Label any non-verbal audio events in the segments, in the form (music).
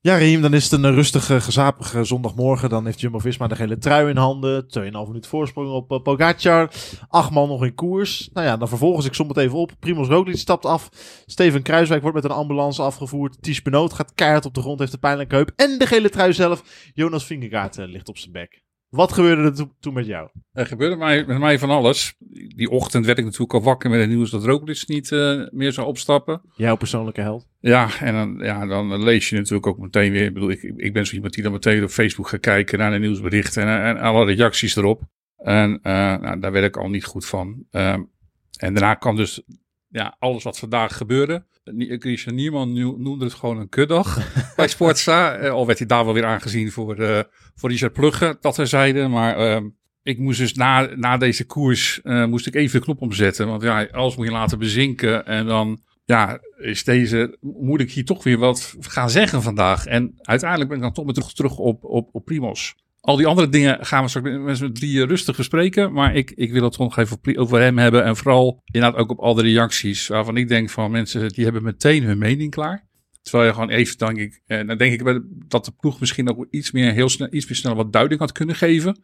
Ja, Riem, dan is het een eh, rustige, gezapige zondagmorgen. Dan heeft Jumbo-Visma de gele trui in handen. 2,5 minuten voorsprong op uh, Pogacar. Acht man nog in koers. Nou ja, dan vervolgens, ik som het even op. Primoz Roglic stapt af. Steven Kruiswijk wordt met een ambulance afgevoerd. Ties Benoot gaat keihard op de grond, heeft een pijnlijke heup. En de gele trui zelf, Jonas Vingegaard, uh, ligt op zijn bek. Wat gebeurde er to toen met jou? Er gebeurde mij, met mij van alles. Die ochtend werd ik natuurlijk al wakker met het nieuws dat Roglic niet uh, meer zou opstappen. Jouw persoonlijke held? Ja, en dan, ja, dan lees je natuurlijk ook meteen weer. Ik bedoel, ik, ik ben zo iemand die dan meteen op Facebook gaat kijken naar de nieuwsberichten en, en alle reacties erop. En uh, nou, daar werd ik al niet goed van. Um, en daarna kwam dus ja, alles wat vandaag gebeurde. Christian Nierman noemde het gewoon een kutdag (laughs) bij Sportsa. Al werd hij daar wel weer aangezien voor, uh, voor Richard Plugge, dat we zeiden. Maar uh, ik moest dus na, na deze koers, uh, moest ik even de knop omzetten. Want ja, alles moet je laten bezinken. En dan ja, is deze, moet ik hier toch weer wat gaan zeggen vandaag. En uiteindelijk ben ik dan toch weer terug, terug op, op, op Primos. Al die andere dingen gaan we straks met z'n drieën rustig bespreken. Maar ik, ik wil het toch nog even over hem hebben. En vooral inderdaad ook op al de reacties. Waarvan ik denk van mensen die hebben meteen hun mening klaar. Terwijl je gewoon even, denk ik, eh, dan denk ik dat de ploeg misschien ook iets meer, heel snel, iets meer snel wat duiding had kunnen geven.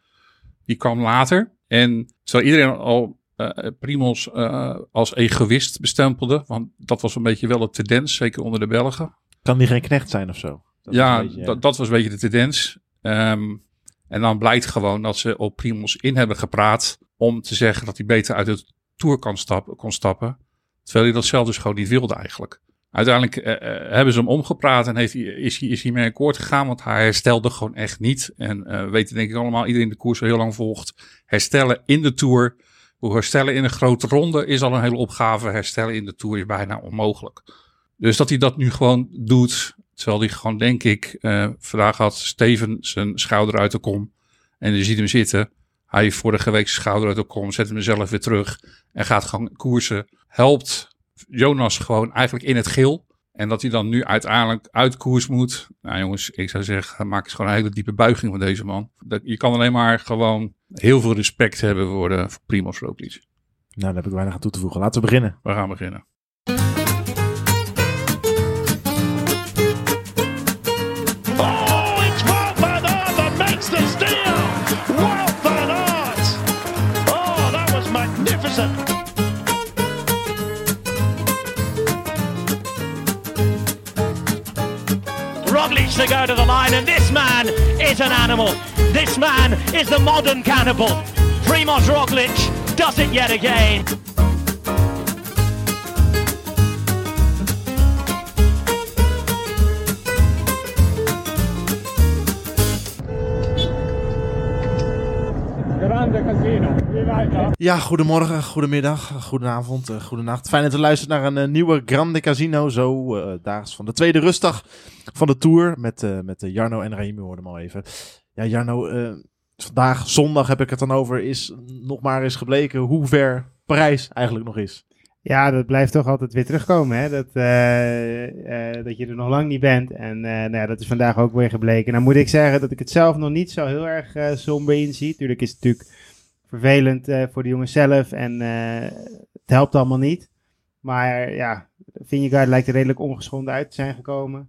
Die kwam later. En terwijl iedereen al uh, Primos uh, als egoïst bestempelde. Want dat was een beetje wel de tendens, zeker onder de Belgen. Kan die geen knecht zijn of zo? Dat ja, beetje, dat, dat was een beetje de tendens. Um, en dan blijkt gewoon dat ze op Primos in hebben gepraat om te zeggen dat hij beter uit de Tour kan stappen, kon stappen. Terwijl hij dat zelf dus gewoon niet wilde eigenlijk. Uiteindelijk uh, hebben ze hem omgepraat en heeft hij, is, hij, is hij mee akkoord gegaan, want hij herstelde gewoon echt niet. En uh, weten denk ik allemaal, iedereen de koers al heel lang volgt. Herstellen in de Tour, herstellen in een grote ronde is al een hele opgave. Herstellen in de Tour is bijna onmogelijk. Dus dat hij dat nu gewoon doet, Terwijl hij gewoon, denk ik, uh, vandaag had Steven zijn schouder uit de kom. En je ziet hem zitten. Hij heeft vorige week zijn schouder uit de kom, zet hem zelf weer terug. En gaat gewoon koersen. Helpt Jonas gewoon eigenlijk in het geel. En dat hij dan nu uiteindelijk uit koers moet. Nou jongens, ik zou zeggen, maak eens gewoon een hele diepe buiging van deze man. Dat, je kan alleen maar gewoon heel veel respect hebben voor, de, voor Primoz Roglic. Nou, daar heb ik weinig aan toe te voegen. Laten we beginnen. We gaan beginnen. To go to the line, and this man is an animal. This man is the modern cannibal. Primoz Roglic does it yet again. Ja, goedemorgen, goedemiddag, goedenavond, uh, goedenacht. Fijn dat u luistert naar een uh, nieuwe Grande Casino. Zo uh, daags van de tweede rustdag van de Tour. Met, met Jarno en Raimi hoorden hem al even. Ja, Jarno, vandaag, zondag heb ik het dan over, is nog maar eens gebleken hoe ver Parijs eigenlijk nog is. Ja, dat blijft toch altijd weer terugkomen. Hè? Dat, dat je er nog lang niet bent. En nou ja, dat is vandaag ook weer gebleken. Nou moet ik zeggen dat ik het zelf nog niet zo heel erg somber inzie. Natuurlijk is het natuurlijk vervelend uh, voor de jongens zelf en uh, het helpt allemaal niet. Maar ja, Vingegaard lijkt er redelijk ongeschonden uit te zijn gekomen.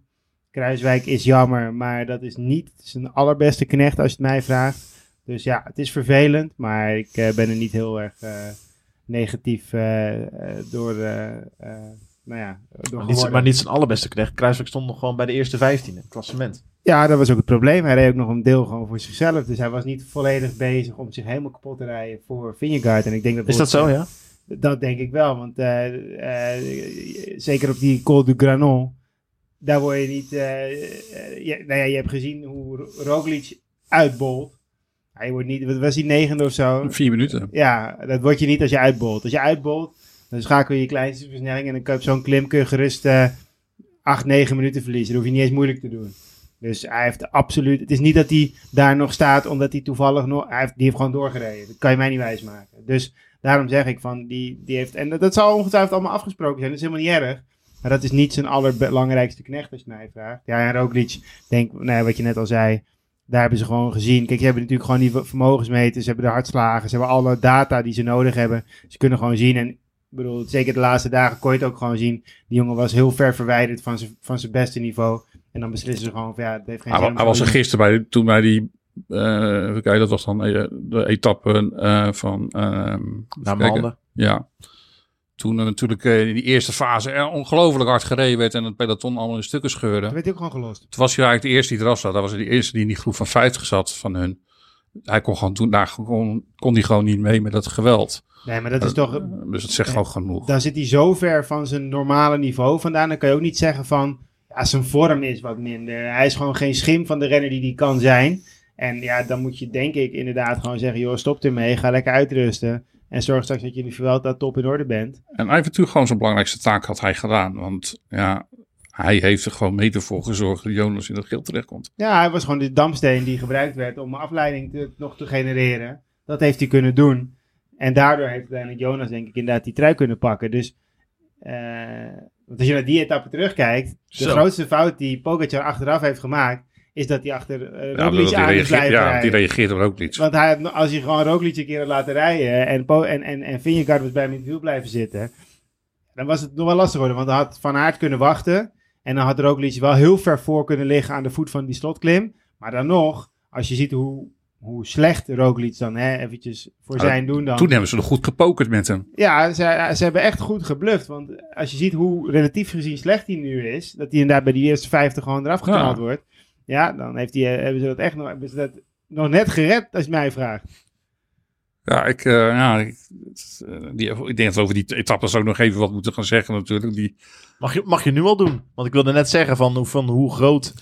Kruiswijk is jammer, maar dat is niet zijn allerbeste knecht als je het mij vraagt. Dus ja, het is vervelend, maar ik uh, ben er niet heel erg negatief door, nou ja, door maar, niet, maar niet zijn allerbeste knecht. Kruiswijk stond nog gewoon bij de eerste 15 in het klassement. Ja, dat was ook het probleem. Hij reed ook nog een deel gewoon voor zichzelf. Dus hij was niet volledig bezig om zich helemaal kapot te rijden voor Vingegaard. En ik denk dat Is dat zo, ja? Dat denk ik wel. Want uh, uh, zeker op die Col du Granon, daar word je niet... Uh, je, nou ja, je hebt gezien hoe Roglic uitbolt. Hij wordt niet... Wat was hij, negende of zo? Vier minuten. Ja, dat word je niet als je uitbolt. Als je uitbolt, dan schakel je je kleinste versnelling... en dan kun je op zo'n klim kun je gerust acht, negen minuten verliezen. Dat hoef je niet eens moeilijk te doen. Dus hij heeft absoluut. Het is niet dat hij daar nog staat omdat hij toevallig nog. Hij heeft, die heeft gewoon doorgereden. Dat kan je mij niet wijsmaken. Dus daarom zeg ik van die, die heeft. En dat, dat zal ongetwijfeld allemaal afgesproken zijn. Dat is helemaal niet erg. Maar dat is niet zijn allerbelangrijkste knecht als je mij vraagt. Ja, en Roglic, denk, nou, wat je net al zei. Daar hebben ze gewoon gezien. Kijk, je hebben natuurlijk gewoon die vermogensmeters. Ze hebben de hartslagen. Ze hebben alle data die ze nodig hebben. Ze kunnen gewoon zien. En ik bedoel, zeker de laatste dagen kon je het ook gewoon zien. Die jongen was heel ver verwijderd van zijn, van zijn beste niveau. En dan beslissen ze gewoon van ja, het heeft geen Hij, zin. hij was er gisteren bij, toen bij die, eh even kijken, dat was dan eh, de etappe eh, van, ehm, Naar handen. Ja. Toen er natuurlijk in die eerste fase er ongelooflijk hard gereden werd en het peloton allemaal in stukken scheurde. Toen werd ook gewoon gelost. Toen was hij eigenlijk de eerste die eraf zat. Dat was hij de eerste die in die groep van 50 zat van hun. Hij kon gewoon toen, daar kon, kon hij gewoon niet mee met dat geweld. Nee, maar dat is toch... Dus dat zegt gewoon genoeg. Dan zit hij zo ver van zijn normale niveau vandaan. Dan kan je ook niet zeggen van... Ja, zijn vorm is wat minder. Hij is gewoon geen schim van de renner die hij kan zijn. En ja, dan moet je denk ik inderdaad gewoon zeggen... joh, stop ermee, ga lekker uitrusten. En zorg straks dat je in de Vuelta top in orde bent. En natuurlijk gewoon zijn belangrijkste taak had hij gedaan. Want ja, hij heeft er gewoon mede voor gezorgd dat Jonas in dat geel terechtkomt. Ja, hij was gewoon de damsteen die gebruikt werd om afleiding te, nog te genereren. Dat heeft hij kunnen doen. En daardoor heeft uiteindelijk Jonas denk ik inderdaad die trui kunnen pakken. Dus eh, want als je naar die etappe terugkijkt, de Zo. grootste fout die Pogacar achteraf heeft gemaakt, is dat hij achter uh, Roglic aan is blijven ja, rijden. die reageert er ook niet. Want hij, had- als je gewoon Roglic een keer had laten rijden en, Po- en, en, en Vingegaard was bij hem in het wiel blijven zitten, dan was het nog wel lastig geworden. Want dan had Van Aert kunnen wachten en dan had Roglic wel heel ver voor kunnen liggen aan de voet van die slotklim. Maar dan nog, als je ziet hoe, hoe slecht Roglic dan, hè, eventjes voor zijn doen dan. Toen hebben ze nog goed gepokerd met hem. Ja, ze, ze hebben echt goed gebluft. Want als je ziet hoe relatief gezien slecht hij nu is, dat hij inderdaad bij die eerste 50 gewoon eraf geknald Ja. wordt. Ja, dan heeft hij, eh, hebben ze dat echt nog, hebben ze dat nog net gered, als je mij vraagt. Ja, ik, eh, ja, ik, het, die, ik denk dat we over die etappes ook nog even wat moeten gaan zeggen natuurlijk. Die, Mag je, mag je nu al doen? Want ik wilde net zeggen van, hoe- van hoe groot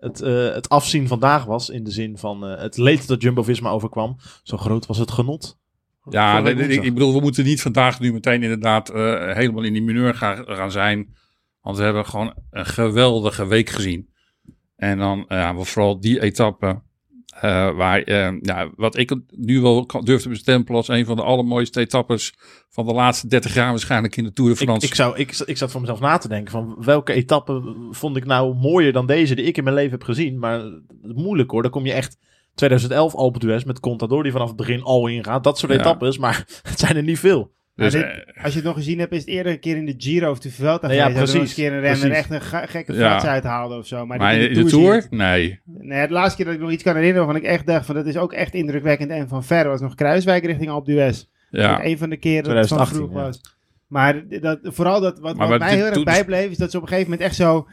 het, eh, het afzien vandaag was. In de zin van eh, het leed dat Jumbo-Visma overkwam. Zo groot was het genot. ja, nee, ik bedoel, we moeten niet vandaag nu meteen inderdaad eh, helemaal in die mineur gaan, gaan zijn. Want we hebben gewoon een geweldige week gezien. En dan ja, vooral die etappe. Eh, waar, eh, ja, wat ik nu wel kan- durf te bestempelen als een van de allermooiste etappes van de laatste 30 jaar waarschijnlijk in de Tour de Ik, France. ik, zou, ik, ik zat voor mezelf na te denken van welke etappe vond ik nou mooier dan deze die ik in mijn leven heb gezien. Maar moeilijk hoor, dan kom je echt 2011 Alpe d'Huez met Contador die vanaf het begin al ingaat. Dat soort Ja. etappes, maar (laughs) het zijn er niet veel. Dus, eh, Als je het nog gezien hebt, is het eerder een keer in de Giro of de Vuelta Nee, ja, geweest. nog precies, een keer een renner echt een gekke Ja. flats uithaalde of zo. Maar, in de Tour? het. Nee. Nee, de laatste keer dat ik nog iets kan herinneren waarvan ik echt dacht van dat is ook echt indrukwekkend en van ver was nog Kruiswijk richting Alpe d'Huez. Ja. Een van de keren dat het van 2018, vroeg ja. was. Maar dat, vooral dat, wat, wat mij heel erg bijbleef is dat ze op een gegeven moment echt zo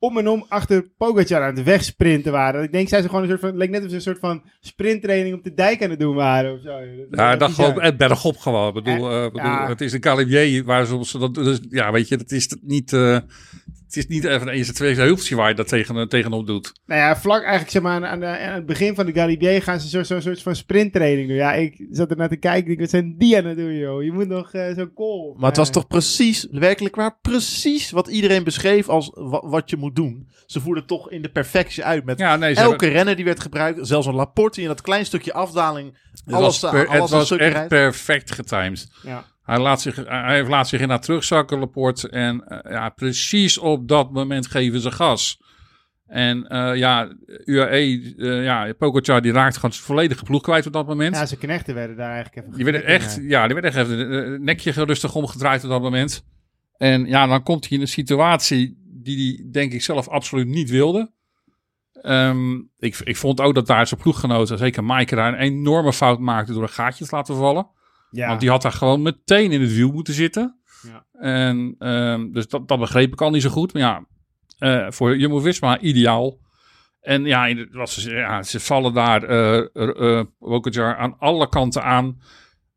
om en om achter Pogacar aan het wegsprinten waren. Ik denk zij ze gewoon een soort van, leek net of ze een soort van sprinttraining op de dijk aan het doen waren of zo. Ja, dat gewoon bizar. het bergop gewoon. Ik bedoel, eh, bedoel, ja. het is een calibier waar ze, dat dus, ja, weet je, dat is niet, eh, het is niet even een eerste twee heuveltje waar je dat tegen, tegenop doet. Nou ja, vlak eigenlijk zeg maar aan, aan, de- aan het begin van de Galibier gaan ze zo'n zo, soort van sprinttraining doen. Ja, ik zat er naar te kijken. Ik denk, wat zijn die aan het doen, joh? Je moet nog eh, zo'n call. Maar het was toch precies, werkelijk waar, precies wat iedereen beschreef als wa- wat je moet doen. Ze voerden toch in de perfectie uit met Ja, nee, ze elke hebben- renner die werd gebruikt. Zelfs een Laporte in dat klein stukje afdaling het alles, was, alles, het was echt perfect getimed. Ja. Hij laat zich, hij heeft- laat zich inderdaad terugzakken, Laporte. En eh, ja, precies op dat moment geven ze gas. En eh, ja, UAE, eh, ja, Pogacar die raakt gewoon zijn volledige ploeg kwijt op dat moment. Ja, zijn knechten werden daar eigenlijk even Die werden echt, ja. ja, die werden echt even het nekje rustig omgedraaid op dat moment. En ja, dan komt hij in een situatie die hij denk ik zelf absoluut niet wilde. Ehm, ik, ik vond ook dat daar zijn ploeggenoten, zeker Maaike, daar een enorme fout maakte door een gaatje te laten vallen. Ja. Want die had daar gewoon meteen in het wiel moeten zitten. Ja. En ehm, dus dat, dat begreep ik al niet zo goed. Maar ja, eh, voor Jumbo-Visma ideaal. En ja, wat ze, ja, ze vallen daar eh uh, Pogacar aan alle kanten aan.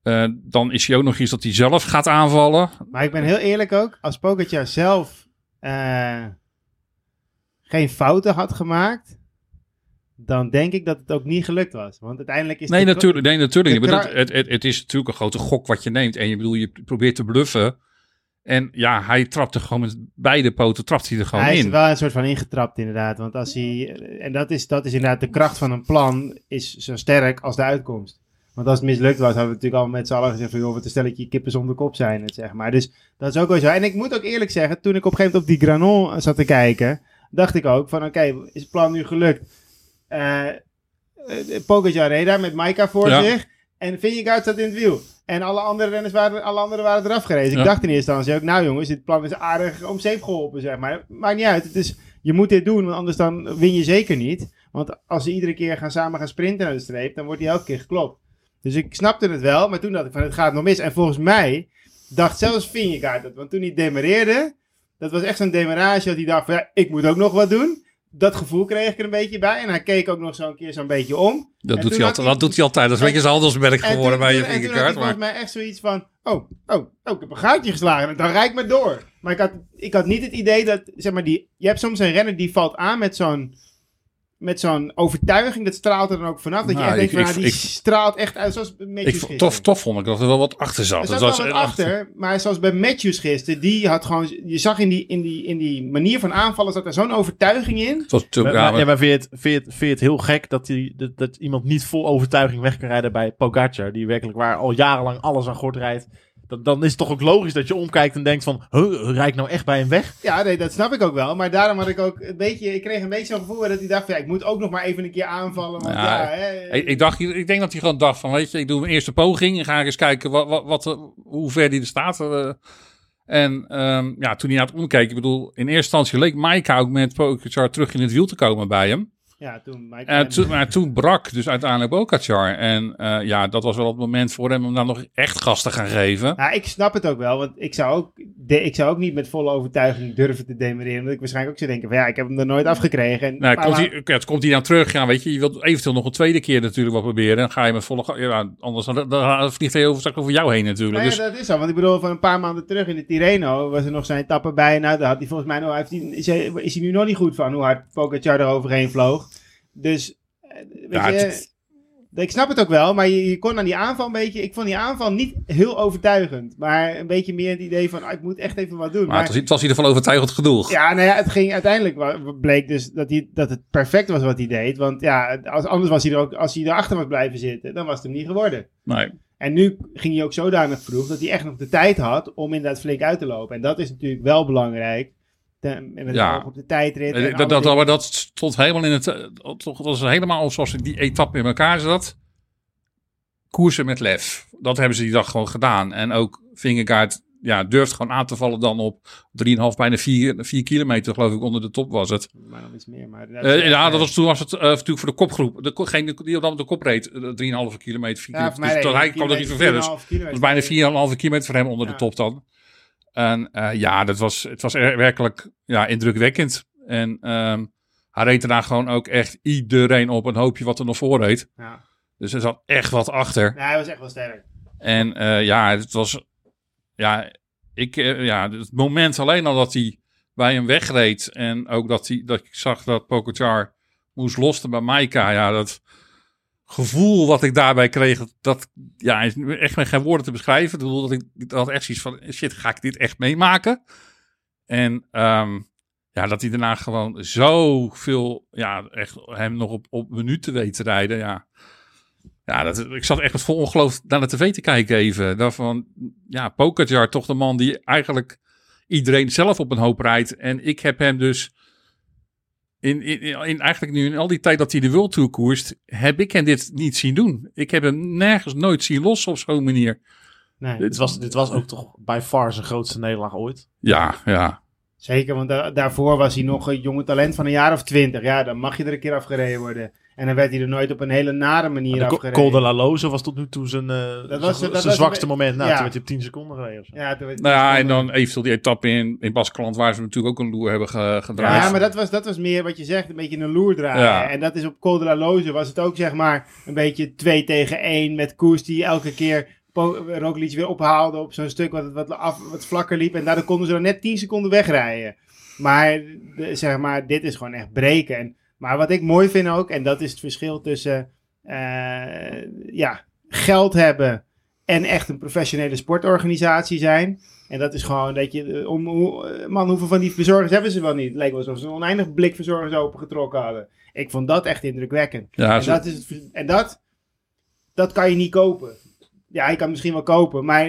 Eh, dan is hij ook nog eens dat hij zelf gaat aanvallen. Maar ik ben heel eerlijk ook. Als Pogacar zelf eh, geen fouten had gemaakt, dan denk ik dat het ook niet gelukt was. Want uiteindelijk is Nee, natuurlijk. Nee, natuurlijk. niet. Maar het, het, het is natuurlijk een grote gok wat je neemt. En je bedoel, je probeert te bluffen. En ja, hij trapt er gewoon met beide poten trapt hij er gewoon Hij is in. er wel een soort van ingetrapt inderdaad. Want als hij, en dat is, dat is inderdaad de kracht van een plan, is zo sterk als de uitkomst. Want als het mislukt was, hadden we natuurlijk allemaal met z'n allen gezegd van, joh, wat een stelletje kippen zonder kop zijn het, zeg maar. Dus dat is ook wel zo. En ik moet ook eerlijk zeggen, toen ik op een gegeven moment op die Granon zat te kijken, dacht ik ook van, oké, is het plan nu gelukt? Eh uh, Pogacar reed daar met Maika voor Ja. zich en Vingegaard zat in het wiel. En alle andere renners waren, alle anderen waren eraf gerezen. Ja. Ik dacht in eerste instantie ook, nou jongens, dit plan is aardig om zeep geholpen, zeg maar. Maakt niet uit. Het is, je moet dit doen, want anders dan win je zeker niet. Want als ze iedere keer gaan samen gaan sprinten naar de streep, dan wordt hij elke keer geklopt. Dus ik snapte het wel, maar toen dacht ik van het gaat nog mis. En volgens mij dacht zelfs Vingegaard dat. Want toen hij demareerde, dat was echt zo'n demarage dat hij dacht van ja, ik moet ook nog wat doen. Dat gevoel kreeg ik er een beetje bij. En hij keek ook nog zo'n keer zo'n beetje om. Dat, En doet hij, altijd, dat doet hij altijd. Dat is een beetje handelsmerk En geworden toen- bij je en vingerkaart. volgens Maar mij echt zoiets van, oh, oh, oh, ik heb een gaatje geslagen. Dan rijd ik maar door. Maar ik had, ik had niet het idee dat, zeg maar, die, je hebt soms een renner die valt aan met zo'n, met zo'n overtuiging. Dat straalt er dan ook vanaf. Dat je Nou, echt denkt ik- van, ik- ah, die ik- straalt echt uit, zoals ik, tof, tof vond ik dat er wel wat achter zat. Er zat wel wat achter, maar zoals bij Matthews gisteren, die had gewoon, je zag in die, in die, in die manier van aanvallen, zat er zo'n overtuiging in. Maar, ja, maar, ja, maar- maar vind, je het, vind, je het, vind je het heel gek dat, die, dat, dat iemand niet vol overtuiging weg kan rijden bij Pogacar, die werkelijk waar al jarenlang alles aan gort rijdt. Dan, dan is het toch ook logisch dat je omkijkt en denkt van, huh, rijd ik nou echt bij hem weg? Ja, nee, dat snap ik ook wel. Maar daarom had ik ook een beetje, ik kreeg een beetje zo'n gevoel dat hij dacht ja, ik moet ook nog maar even een keer aanvallen. Want ja, Ja, hè, ik, ik, dacht, ik denk dat hij gewoon dacht van, weet je, ik doe mijn eerste poging. En ga ik eens kijken wat, wat, wat, hoe ver die er staat. eh. en ehm, ja, toen hij aan het omkeek, ik bedoel, in eerste instantie leek Maika ook met Pogacar terug in het wiel te komen bij hem. Ja, toen Mike En toen, maar toen brak dus uiteindelijk Pogacar. En eh, ja, dat was wel het moment voor hem om dan nog echt gas te gaan geven. Ja, ik snap het ook wel, want ik zou ook, de, ik zou ook niet met volle overtuiging durven te demereren. Omdat ik waarschijnlijk ook zou denken van, ja, ik heb hem er nooit afgekregen. En, Nou, komt hij, ja, komt hij dan terug? Ja, weet je, je wilt eventueel nog een tweede keer natuurlijk wat proberen. Dan ga je met volle... Ja, anders dan, dan vliegt hij over, straks over jou heen natuurlijk. Nou ja, dus, dat is zo. Want ik bedoel, van een paar maanden terug in de Tirreno was er nog zijn etappe bij. Nou, daar had hij volgens mij nog, heeft hij, is, hij, is hij nu nog niet goed van hoe hard Pogacar er overheen vloog. Dus, eh, weet Ja, je, het- ik snap het ook wel, maar je, je kon aan die aanval een beetje, ik vond die aanval niet heel overtuigend. Maar een beetje meer het idee van, ah, ik moet echt even wat doen. maar het was, het was in ieder geval overtuigend genoeg. Ja, nou ja, het ging uiteindelijk bleek dus dat, hij, dat het perfect was wat hij deed. Want ja, als, anders was hij er ook, als hij erachter was blijven zitten, dan was het hem niet geworden. Nee. En nu ging hij ook zodanig vroeg dat hij echt nog de tijd had om inderdaad flink uit te lopen. En dat is natuurlijk wel belangrijk. Met Ja. op de tijdrit. en Eh, Dat, dat, maar dat stond helemaal in het... eh, toch, dat was helemaal zoals die etappe in elkaar zat. Koersen met lef. Dat hebben ze die dag gewoon gedaan. En ook Vingegaard ja, durft gewoon aan te vallen dan op 3,5, bijna 4, 4 kilometer geloof ik onder de top was het. Maar nog iets meer. Maar Eh, ja, dat was, toen was het eh, natuurlijk voor de kopgroep. De, degene die dan op de kop reed, eh, 3,5 kilometer, 4 Ja, kilometer. Dus dat reed hij kwam er niet verder. Dus 4,5 kilometer. dat was bijna 4,5 kilometer voor hem onder Ja. de top dan. En eh, ja, dat was, het was er- werkelijk ja, indrukwekkend. En ehm, hij reed daarna gewoon ook echt iedereen op een hoopje wat er nog voor reed. Ja. Dus er zat echt wat achter. Nee, hij was echt wel sterk. En eh, ja, het was. Ja, ik, eh, ja, het moment alleen al dat hij bij hem wegreed. En ook dat, hij, dat ik zag dat Pogacar moest lossen bij Maika. Ja, dat gevoel wat ik daarbij kreeg. Dat ja, is echt met geen woorden te beschrijven. Ik bedoel, dat ik had echt zoiets van: shit, ga ik dit echt meemaken? En ehm, ja, dat hij daarna gewoon zoveel. Ja, echt hem nog op, op minuten weet te rijden. Ja. Ja, dat, ik zat echt vol ongeloof naar de tv te kijken even. Daarvan, ja, Pogacar, toch de man die eigenlijk iedereen zelf op een hoop rijdt. En ik heb hem dus in, in, in eigenlijk nu in al die tijd dat hij de World Tour koerst, heb ik hem dit niet zien doen. Ik heb hem nergens nooit zien lossen op zo'n manier. Nee, Dit was, dit was ook toch bij far zijn grootste nederlaag ooit. Ja, ja. zeker. Want da- daarvoor was hij nog een jonge talent van een jaar of twintig. Ja, dan mag je er een keer afgereden worden. En dan werd hij er nooit op een hele nare manier De afgereden. Col de la Loze was tot nu toe zijn, eh, was- zijn- dat zijn was zwakste een- moment. Nou, ja. toen werd hij op 10 seconden gereden. of zo. Ja, toen werd- Nou ja, en dan eventueel die etappe in, in Baskeland, waar ze natuurlijk ook een loer hebben ge- gedraaid. Ja, maar dat was, dat was meer wat je zegt, een beetje een loer draaien. Ja. En dat is op Col de la Loze was het ook zeg maar een beetje 2 tegen 1 met Koers die elke keer Roglic weer ophaalde op zo'n stuk wat, wat, af, wat vlakker liep. En daardoor konden ze dan net 10 seconden wegrijden. Maar, de- zeg maar dit is gewoon echt breken. En, maar wat ik mooi vind ook, en dat is het verschil tussen eh, ja, geld hebben en echt een professionele sportorganisatie zijn. En dat is gewoon dat je, eh, om, eh, man, hoeveel van die verzorgers hebben ze wel niet? Het leek wel alsof ze een oneindig blik verzorgers opengetrokken hadden. Ik vond dat echt indrukwekkend. ja, En dat, is het, en dat, dat kan je niet kopen. Ja, je kan het misschien wel kopen, maar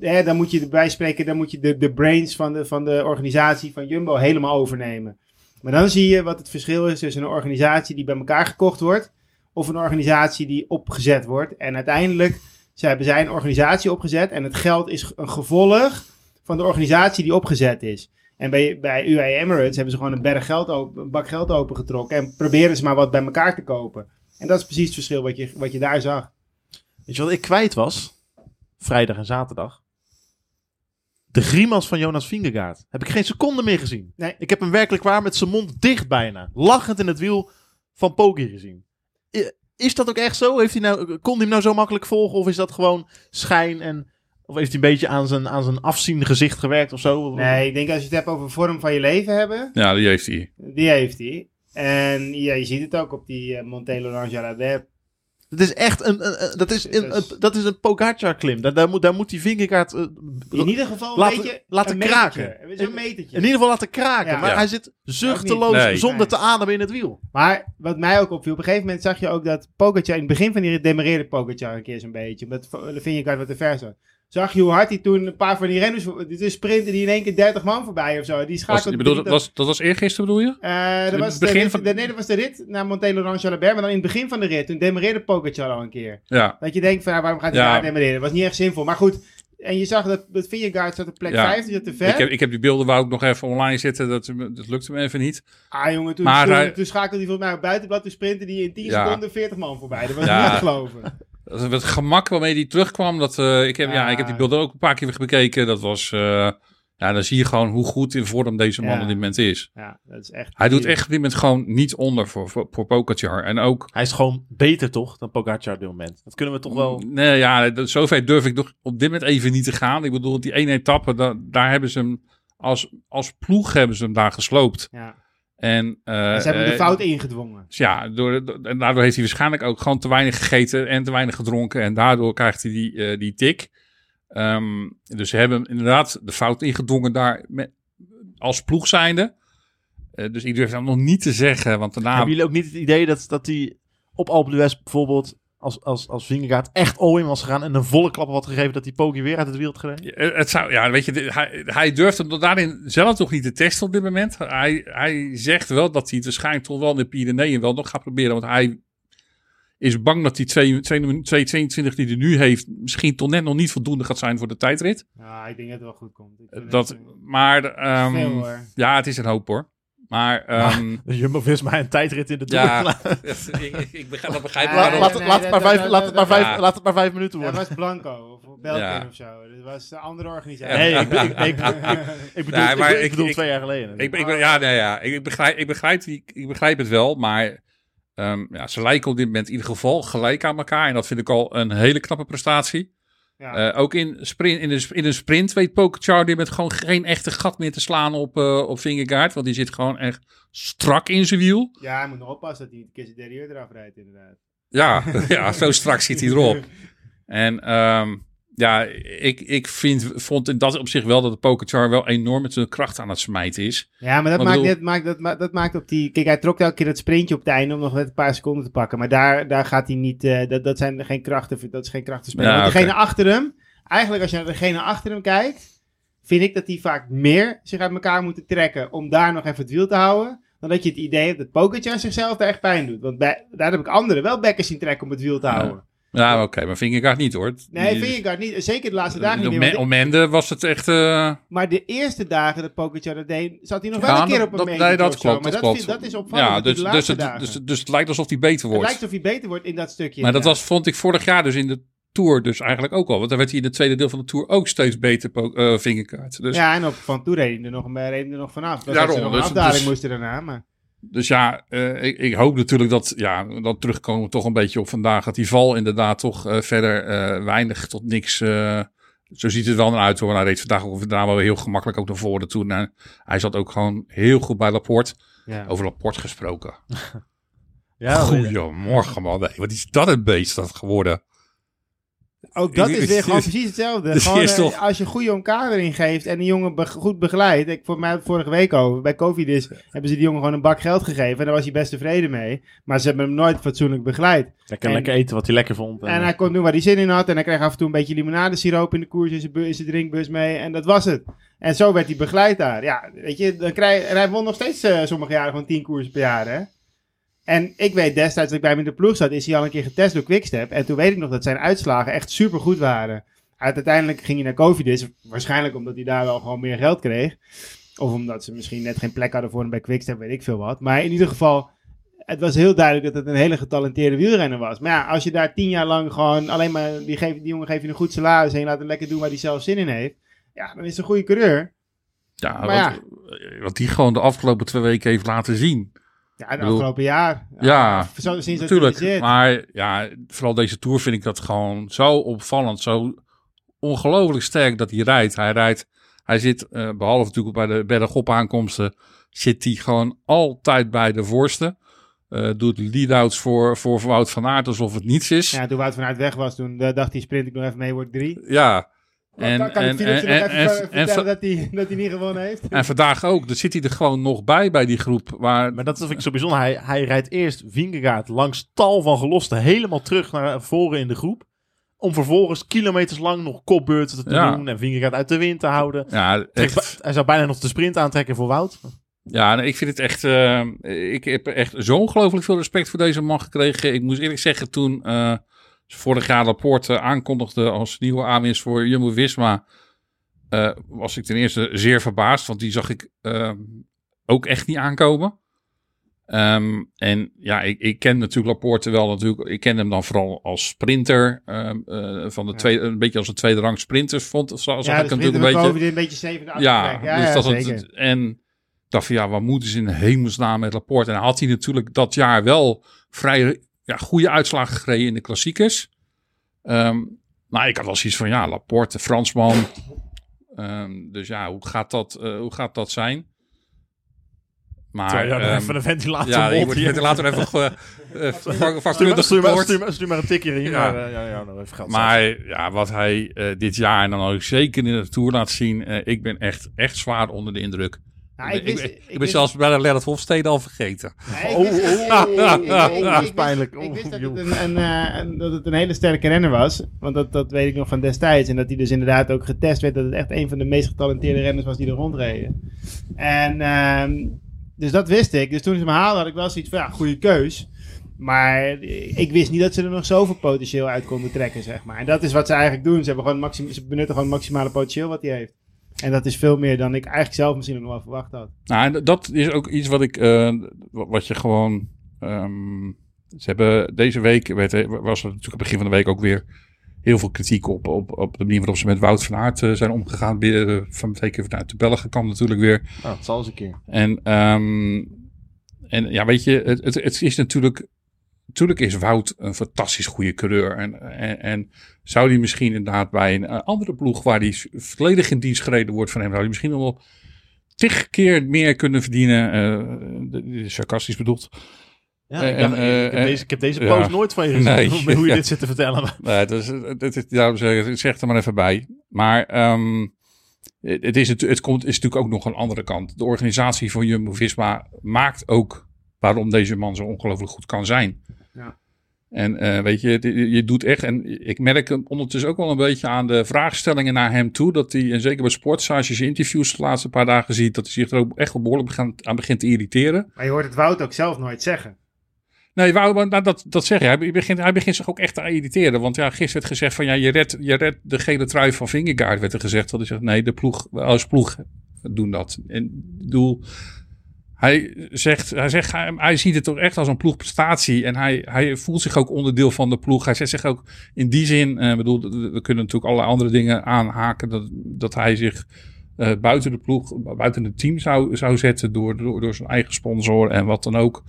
hè, dan moet je erbij spreken, dan moet je de, de brains van de, van de organisatie van Jumbo helemaal overnemen. Maar dan zie je wat het verschil is tussen een organisatie die bij elkaar gekocht wordt, of een organisatie die opgezet wordt. En uiteindelijk ze hebben zij een organisatie opgezet en het geld is een gevolg van de organisatie die opgezet is. En bij, bij UAE Emirates hebben ze gewoon een, berg geld een bak geld opengetrokken. En proberen ze maar wat bij elkaar te kopen. En dat is precies het verschil wat je, wat je daar zag. Weet je wat ik kwijt was? Vrijdag en zaterdag. De grimas van Jonas Vingegaard. Heb ik geen seconde meer gezien. Nee. Ik heb hem werkelijk waar met zijn mond dicht bijna. Lachend in het wiel van Poggi gezien. Is dat ook echt zo? Heeft hij nou, kon hij hem nou zo makkelijk volgen? Of is dat gewoon schijn en... Of heeft hij een beetje aan zijn, aan zijn afziende gezicht gewerkt of zo? Nee, ik denk als je het hebt over vorm van je leven hebben, Ja, die heeft hij. die heeft hij. En ja, je ziet het ook op die uh, Monte Laurent Jalabert. Dat is echt een, een- een- dat is een, Dat is- een- dat is een Pogacar klim. Daar, daar, moet, daar moet die Vingegaard eh, In ieder geval een Laten- beetje laten metertje. kraken. Een metertje. in ieder geval laten kraken. Ja. Maar Ja. hij zit zuchteloos Nee. zonder Nee. te ademen in het wiel. Maar wat mij ook opviel, op een gegeven moment zag je ook dat Pogacar, in het begin van die rit demereerde Pogacar een keer zo'n beetje, omdat Vingegaard wat te ver zat. Zag je hoe hard hij toen een paar van die renners, dit is sprinten die in één keer 30 man voorbij of zo. Die Was, schakelde. je bedoelt, dat, was, dat was eergisteren bedoel je? Eh, dat in was het de, begin rit- van- de, nee, dat was de rit naar Monte Laurent Jalabert, maar dan in het begin van de rit, toen demereerde Pogacar al een keer. Ja. Dat je denkt van, ja, waarom gaat hij Ja. daar demereren? Dat was niet echt zinvol. Maar goed, en je zag dat, dat Vingegaard zat op plek Ja. 5, die zat te ver. Ik heb, ik heb die beelden wou ik nog even online zetten. Dat, dat lukte me even niet. Ah jongen, toen, Maar toen, hij- toen schakelde hij volgens mij op buitenblad, toen sprintte hij in 10 Ja. seconden 40 man voorbij. Dat was niet te geloven. (laughs) Het gemak waarmee die terugkwam. Dat, eh, ik, heb, ja. Ja. ik heb die beelden ook een paar keer bekeken. Dat was... eh, ja, dan zie je gewoon hoe goed in vorm deze man Ja. op dit moment is. Ja, dat is echt... Hij doet echt op dit moment gewoon niet onder voor, voor, voor Pogacar. En ook... Hij is gewoon beter toch dan Pogacar op dit moment. Dat kunnen we toch wel... Nee, ja, dat- zover durf ik nog op dit moment even niet te gaan. Ik bedoel, die ene etappe, da- daar hebben ze hem... Als, als ploeg hebben ze hem daar gesloopt. Ja. En, eh, En ze hebben de eh, fout ingedwongen. Dus ja, door, door- en daardoor heeft hij waarschijnlijk ook gewoon te weinig gegeten en te weinig gedronken. En daardoor krijgt hij die, eh, die tik. Ehm, dus ze hebben inderdaad de fout ingedrongen daar met, als ploeg zijnde. Eh, dus ik durf dat nog niet te zeggen, want daarna... Hebben jullie ook niet het idee dat, dat hij op Alpe d'Huez bijvoorbeeld... Als, als, als Vingegaard echt all-in was gegaan en een volle klap had gegeven dat die Poggi weer uit het wiel had gereden? Eh, Het zou, ja, weet je, hij, hij durft hem daarin zelf nog niet te testen op dit moment. Hij, hij zegt wel dat hij het waarschijnlijk toch wel in de Pyreneeën wel nog gaat proberen. Want hij is bang dat die 2,22 die hij nu heeft misschien toch net nog niet voldoende gaat zijn voor de tijdrit. Ja, ik denk dat het wel goed komt. Dat, eh, maar ehm, veel ja, het is een hoop hoor. Maar ehm, (laughs) De Jumbo-Visma een tijdrit in de Tour. ja, laat, (laughs) ik, ik, ik begrijp, dat begrijp ik Ja, wel. laat, nee, het- nee, dat- vijf, dat- laat het maar dat- vijf, ja. laat het maar vijf minuten Dat worden. was Blanco of Belkin Ja. of zo. Dat was een andere organisatie. Nee, ik, (laughs) ik, ik, ik, ik bedoel, Nee, maar ik, bedoel ik- twee jaar geleden. Ik, ik, ja, nee, ja. Ik, ik begrijp, ik, begrijp, die- ik begrijp het wel, maar ehm, ja, ze lijken op dit moment in ieder geval gelijk aan elkaar. En dat vind ik al een hele knappe prestatie. Ja. Eh, ook in, sprint, in, de, in een sprint weet Pogacar met gewoon geen echte gat meer te slaan op, eh op Vingegaard. Want die zit gewoon echt strak in zijn wiel. ja, hij moet nog oppassen dat hij een keer zijn eraf rijdt inderdaad. Ja, (laughs) ja zo strak zit hij erop. (laughs) En ehm, ja, ik, ik vind, vond in dat op zich wel dat de Pogacar wel enorm met zijn kracht aan het smijten is. Ja, maar dat, Maar maakt, bedoel- net, maakt, dat, ma- dat maakt op die... Kijk, hij trok elke keer dat sprintje op het einde om nog net een paar seconden te pakken. Maar daar, daar gaat hij niet... eh, dat, dat zijn geen krachten, dat is geen krachtenspelen. Ja, degene achter hem... Eigenlijk als je naar degene achter hem kijkt... Vind ik dat die vaak meer zich uit elkaar moeten trekken om daar nog even het wiel te houden. Dan dat je het idee hebt dat Pogacar zichzelf daar echt pijn doet. Want bij, daar heb ik anderen wel bekken zien trekken om het wiel te houden. Ja, oké, maar Vingegaard niet hoor. Nee, Die- Vingegaard niet. Zeker de laatste dagen niet meer. Op Mende was het echt... eh, Maar de eerste dagen dat Pogacar dat deed, zat hij nog wel Ja, een keer op een meter nee, dat zo. klopt, Maar dat klopt. vind- dat is opvallend. ja, dus, de dus, het, dagen- dus, dus het lijkt alsof hij beter het wordt. lijkt alsof hij beter wordt in dat stukje. maar dat was, vond ik vorig jaar dus in de Tour dus eigenlijk ook al. Want dan werd hij in het tweede deel van de Tour ook steeds beter eh Vingegaard. Dus ja, en op Van Toe reed hij er nog, hij er nog vanaf. Dat Daarom, ze nog een dus- afdaling dus- moesten daarna. Maar dus ja eh, ik, ik hoop natuurlijk dat, ja, dan terugkomen we toch een beetje op vandaag. Dat die val inderdaad toch eh, verder eh, weinig tot niks... zo ziet het wel naar uit hoor. Hij reed vandaag ook daarna wel heel gemakkelijk ook naar voren toe. Nou, hij zat ook gewoon heel goed bij Laporte. ja. Over Laporte gesproken. (laughs) Ja, Goedemorgen man. Nee, wat is dat een beest dat geworden? Ook dat is weer gewoon precies hetzelfde. Dus Gewoon, eh, toch- Als je goede elkaar erin geeft en die jongen be- goed begeleidt. Ik voor mij vorige week over. Bij Covid is, hebben ze die jongen gewoon een bak geld gegeven. En daar was hij best tevreden mee. Maar ze hebben hem nooit fatsoenlijk begeleid. Lekker, En- lekker eten wat hij lekker vond. En hij kon doen waar hij zin in had. En hij kreeg af en toe een beetje limonadesiroop in de koers in zijn, bu- in zijn drinkbus mee. En dat was het. En zo werd hij begeleid daar. Ja, weet je, dan krijg, en hij won nog steeds eh, sommige jaren gewoon 10 koersen per jaar, hè. En ik weet destijds dat ik bij hem in de ploeg zat, is hij al een keer getest door Quickstep. En toen weet ik nog dat zijn uitslagen echt super goed waren. Uit- Uiteindelijk ging hij naar Covidis, waarschijnlijk omdat hij daar wel gewoon meer geld kreeg. Of omdat ze misschien net geen plek hadden voor hem bij Quickstep, weet ik veel wat. Maar in ieder geval, het was heel duidelijk dat het een hele getalenteerde wielrenner was. Maar ja, als je daar tien jaar lang gewoon alleen maar, die, geef, die jongen geef je een goed salaris en je laat hem lekker doen waar hij zelf zin in heeft. Ja, dan is het een goede coureur. Ja, wat, wat die gewoon de afgelopen twee weken heeft laten zien. Ja, de bedoel- afgelopen jaar. Ja, hij Natuurlijk, maar ja, vooral deze Tour vind ik dat gewoon zo opvallend, zo ongelooflijk sterk dat hij rijdt. Hij rijdt, hij zit, eh, behalve natuurlijk bij de bergop aankomsten, zit hij gewoon altijd bij de voorste. Eh, doet lead-outs voor, voor Wout van Aert alsof het niets is. Ja. Ja, toen Wout vanuit weg was, toen eh, dacht hij sprint ik nog even mee, wordt drie. En, kan, kan en, Philips en, nog en, even en, ver- en, vertellen dat hij, dat hij niet gewonnen heeft? en vandaag ook. Dan zit hij er gewoon nog bij, bij die groep. Waar, Maar dat vind ik zo bijzonder. Hij, hij rijdt eerst Vingegaard langs tal van gelosten helemaal terug naar voren in de groep. Om vervolgens kilometers lang nog kopbeurten te Ja. doen en Vingegaard uit de wind te houden. ja, echt, hij zou bijna nog de sprint aantrekken voor Wout. Ja, nee, ik vind het echt. eh, ik heb echt zo ongelooflijk veel respect voor deze man gekregen. Ik moet eerlijk zeggen, toen eh, vorig jaar Laporte aankondigde als nieuwe aanwinst voor Jumbo Visma. eh, was ik ten eerste zeer verbaasd, want die zag ik eh, ook echt niet aankomen. Ehm, en ja, ik, ik ken natuurlijk Laporte wel natuurlijk. Ik ken hem dan vooral als sprinter. ehm, eh, van de Ja. tweede, een beetje als een tweede rang sprinters vond. Zag, zag ja, ik de hem natuurlijk sprinter een beetje. Een beetje Ja. Ja, dus ja, dat het, en ik dacht van ja, wat moeten ze in hemelsnaam met Laporte? En had hij natuurlijk dat jaar wel vrij ja, goede uitslagen gereden in de klassiekers. Ehm maar ik had wel zoiets van ja, Laporte, Fransman. Ehm, dus ja, hoe gaat dat, eh, hoe gaat dat zijn? Maar Terwijl dan ehm, even een ventilator ja, je moet je later even uh, (laughs) vakkundig stuur, maar, support. stuur, maar, stuur maar een tikje hier. Ja. Maar, eh, ja, ja, nou even geld. Maar ja, wat hij eh, dit jaar en dan ook zeker in de Tour laat zien. ik ben echt, echt zwaar onder de indruk. Ja, ik, ben- wist- ik, ben- ik ben wist- zelfs bij de Lennart Hofstede al vergeten. Ik Oh, ik- ik- (laughs) ik- dat ik pijnlijk. Ik wist dat Oh, het een, een, eh, een- dat het een hele sterke renner was. Want dat, dat weet ik nog van destijds. En dat hij dus inderdaad ook getest werd. Dat het echt een van de meest getalenteerde renners was die er rondreden. En ehm, dus dat wist ik. Dus toen ze me haalden had ik wel zoiets van ja, goede keus. Maar ik wist niet dat ze er nog zoveel potentieel uit konden trekken, zeg maar. En dat is wat ze eigenlijk doen. Ze, hebben gewoon maxim, ze benutten gewoon het maximale potentieel wat hij heeft. En dat is veel meer dan ik eigenlijk zelf misschien nog wel verwacht had. Nou, dat is ook iets wat ik, eh, wat je gewoon. ehm, ze hebben deze week, werd, was er natuurlijk aan het begin van de week ook weer heel veel kritiek op, op, op de manier waarop ze met Wout van Aert eh, zijn omgegaan. Weer, van zeker vanuit de Belgen kant natuurlijk weer. Nou, het zal eens een keer. En, ehm, en ja, weet je, het, het, het is natuurlijk. Natuurlijk is Wout een fantastisch goede coureur. En, en, en zou die misschien inderdaad bij een eh, andere ploeg waar die volledig in dienst gereden wordt van hem, zou die misschien nog wel tig keer meer kunnen verdienen. is sarcastisch bedoeld. Ja, Eh, ik, dacht, ik, heb deze, ik heb deze ja. post nooit van je gezien. Nee. (laughs) hoe je (laughs) Ja. dit zit te vertellen. Nee, dat is, dat is, daarom zeg ik, zeg er maar even bij. Maar ehm, het, het is, het, het komt, is natuurlijk ook nog een andere kant. De organisatie van Jumbo-Visma maakt ook waarom deze man zo ongelooflijk goed kan zijn. En eh, weet je, je, doet echt, en ik merk hem ondertussen ook wel een beetje aan de vraagstellingen naar hem toe, dat hij, en zeker bij Sports, als je zijn interviews de laatste paar dagen ziet, dat hij zich er ook echt wel behoorlijk aan begint te irriteren. Maar je hoort het Wout ook zelf nooit zeggen. Nee, wou, maar nou, dat, dat zeg je. Hij begint, hij begint zich ook echt te irriteren. Want ja, gisteren werd gezegd van ja, je redt, je redt de gele trui van Vingegaard, werd er gezegd. Dat hij zegt, nee, de ploeg, als ploeg doen dat. En ik bedoel, hij zegt, hij zegt, hij, ziet het toch echt als een ploegprestatie. En hij, hij voelt zich ook onderdeel van de ploeg. Hij zet zich ook in die zin, eh, bedoel, we kunnen natuurlijk allerlei andere dingen aanhaken. Dat, dat hij zich eh, buiten de ploeg, buiten het team zou, zou zetten door, door, door zijn eigen sponsor en wat dan ook.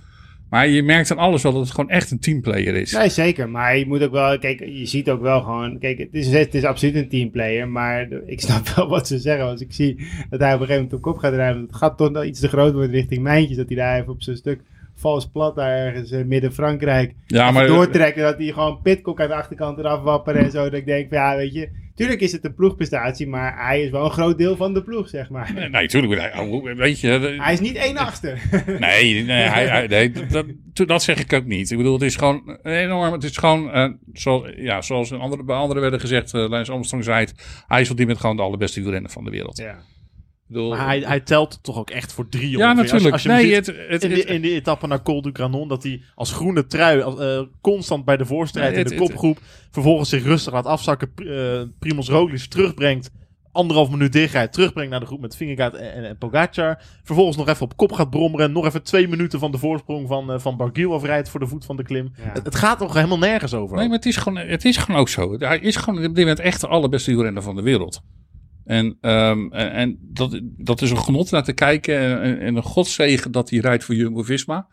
Maar je merkt aan alles wel dat het gewoon echt een teamplayer is. Nee, zeker. Maar je moet ook wel, kijk, je ziet ook wel gewoon, kijk, het is, het is absoluut een teamplayer, maar ik snap (laughs) wel wat ze zeggen. Als ik zie dat hij op een gegeven moment op kop gaat rijden, dat het gat toch wel iets te groot wordt richting Mijntjes, dat hij daar even op zijn stuk vals plat daar ergens in midden Frankrijk ja, maar doortrekken, dat hij gewoon Pitcock aan de achterkant eraf wapperen en zo. Dat ik denk, van, ja, weet je, tuurlijk is het een ploegprestatie, maar hij is wel een groot deel van de ploeg, zeg maar. Nee, natuurlijk. hij- Weet je. Hij is niet één achtste. (laughs) Nee, nee, hij, (laughs) nee dat, dat, dat zeg ik ook niet. Ik bedoel, het is gewoon enorm. Het is gewoon, eh, zoals, ja, zoals een andere, bij anderen werden gezegd, uh, Lance Armstrong zei het. Hij is op dit moment gewoon de allerbeste wielrenner van de wereld. Ja. Bedoel, Maar hij, hij telt toch ook echt voor drie ja, natuurlijk. Als, je, als je nee, hem ziet het, het, in, die, in die etappe naar Col du Granon, dat hij als groene trui als, eh, constant bij de voorstrijd Nee, in de kopgroep vervolgens zich rustig laat afzakken, eh Primoz Roglic terugbrengt anderhalf minuut dichtrijdt, terugbrengt naar de groep met Vingegaard en, en, en Pogacar. Vervolgens nog even op kop gaat brommeren. Nog even twee minuten van de voorsprong van, uh, van Barguil afrijdt voor de voet van de klim. Ja. Het, het gaat toch helemaal nergens over. Nee, maar het is gewoon, het is gewoon ook zo. Hij is gewoon op dit moment echt de allerbeste wielrenner van de wereld. En, um, en, en dat, dat is een genot naar te kijken. En, en een godzegen dat hij rijdt voor Jumbo-Visma.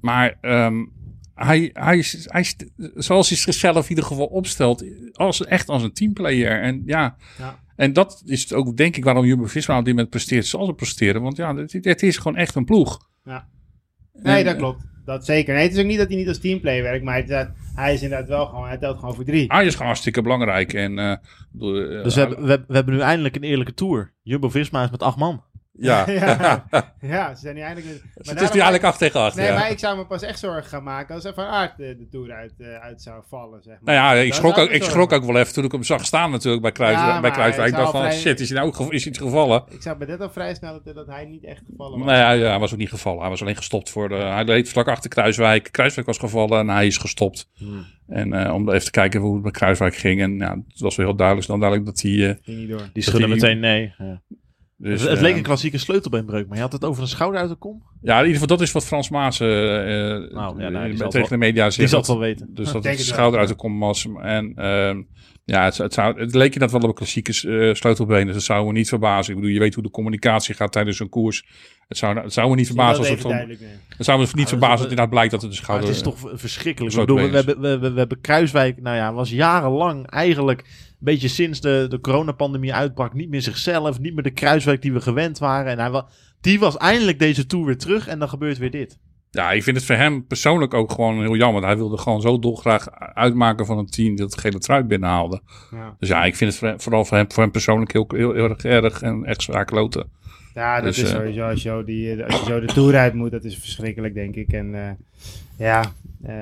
Maar um, hij, hij, hij zoals hij zichzelf in ieder geval opstelt, als, echt als een teamplayer. En ja, Ja. en dat is ook denk ik waarom Jumbo-Visma op dit moment presteert zoals ze presteren. Want ja, het, het is gewoon echt een ploeg. Ja. Nee, En, dat klopt. Dat zeker. Nee, het is ook niet dat hij niet als teamplayer werkt, maar het, is- hij is inderdaad wel gewoon, hij telt gewoon voor drie. Hij is gewoon hartstikke belangrijk. En, uh, bedoel, uh, Dus we hebben, we, hebben- we hebben nu eindelijk een eerlijke tour. Jumbo-Visma is met acht man. Ja. (laughs) ja. (laughs) ja, ze zijn nu eindelijk... Maar het is nu eigenlijk 8 tegen 8. Nee, ja. maar ik zou me pas echt zorgen gaan maken als er van Aert de, de Tour uit, eh, uit zou vallen, zeg maar. Nou ja, ik schrok, zou ook, me ik schrok ook wel even toen ik hem zag staan natuurlijk bij, Kruis, Ja, bij Kruiswijk. ik Ik dacht zou van, vrij- shit, is, hij nou, is iets gevallen? Ik zag bij dit al vrij snel dat, dat hij niet echt gevallen was. Nou ja, ja, hij was ook niet gevallen. Hij was alleen gestopt voor de... Hij reed vlak achter Kruiswijk. Kruiswijk was gevallen en hij is gestopt. En eh, om even te kijken hoe het met Kruiswijk ging. En ja, het was wel heel duidelijk, snel duidelijk dat hij... eh, Ging niet door. Die die- meteen nee. Ja. Dus, het, het eh, leek een klassieke sleutelbeenbreuk, maar je had het over een schouder uit de kom. Ja, in ieder geval, dat is wat Frans Maas eh, eh, Nou, ja, nou, die eh, zal het tegen de media Die zegt. zal het dat- wel weten. Dus dat het schouder wel, uit de kom was. En ehm, ja, het, het, zou, het leek je dat wel op een klassieke eh, sleutelbeen. Dus dat zou me niet verbazen. Ik bedoel, je weet hoe de communicatie gaat tijdens een koers. Het zou, het zou me niet verbazen dat als het van... Het zou me niet verbazen dat inderdaad blijkt dat het de Maar schouder... het is toch verschrikkelijk. Ik bedoel, we, we, we, we, we hebben Kruiswijk, nou ja, was jarenlang eigenlijk, een beetje sinds de, de coronapandemie uitbrak, niet meer zichzelf, niet meer de Kruiswijk die we gewend waren. En hij wa, die was eindelijk deze tour weer terug en dan gebeurt weer dit. Ja, ik vind het voor hem persoonlijk ook gewoon heel jammer. Hij wilde gewoon zo dolgraag uitmaken van een team dat het gele trui binnenhaalde. Ja. Dus ja, ik vind het voor hem- vooral voor hem, voor hem persoonlijk heel, heel, heel erg erg en echt zwaar kloten. Ja, dat Dus, is eh, sowieso. Als je, zo die, eh, als je zo de Tour uit moet, dat is verschrikkelijk, denk ik. En eh, ja, eh,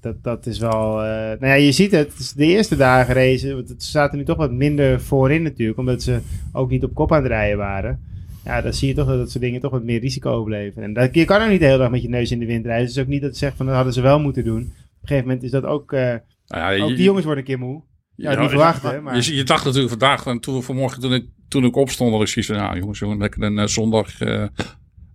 dat, dat is wel... eh, nou ja, je ziet het. de eerste dagen racen, want het zaten nu toch wat minder voorin natuurlijk. Omdat ze ook niet op kop aan het rijden waren. Ja, dan zie je toch dat dat soort dingen toch wat meer risico opleveren. En dat, je kan ook niet de hele dag met je neus in de wind rijden. Is ook niet dat ze zeggen van dat hadden ze wel moeten doen. Op een gegeven moment is dat ook... eh, Nou ja, ook die jongens worden een keer moe. Ja, Ja, niet verwachten, maar... Je, je dacht natuurlijk vandaag, en toen, vanmorgen toen ik, toen ik opstond, dat ik zoiets van, nou jongens, jongens, lekker een zondag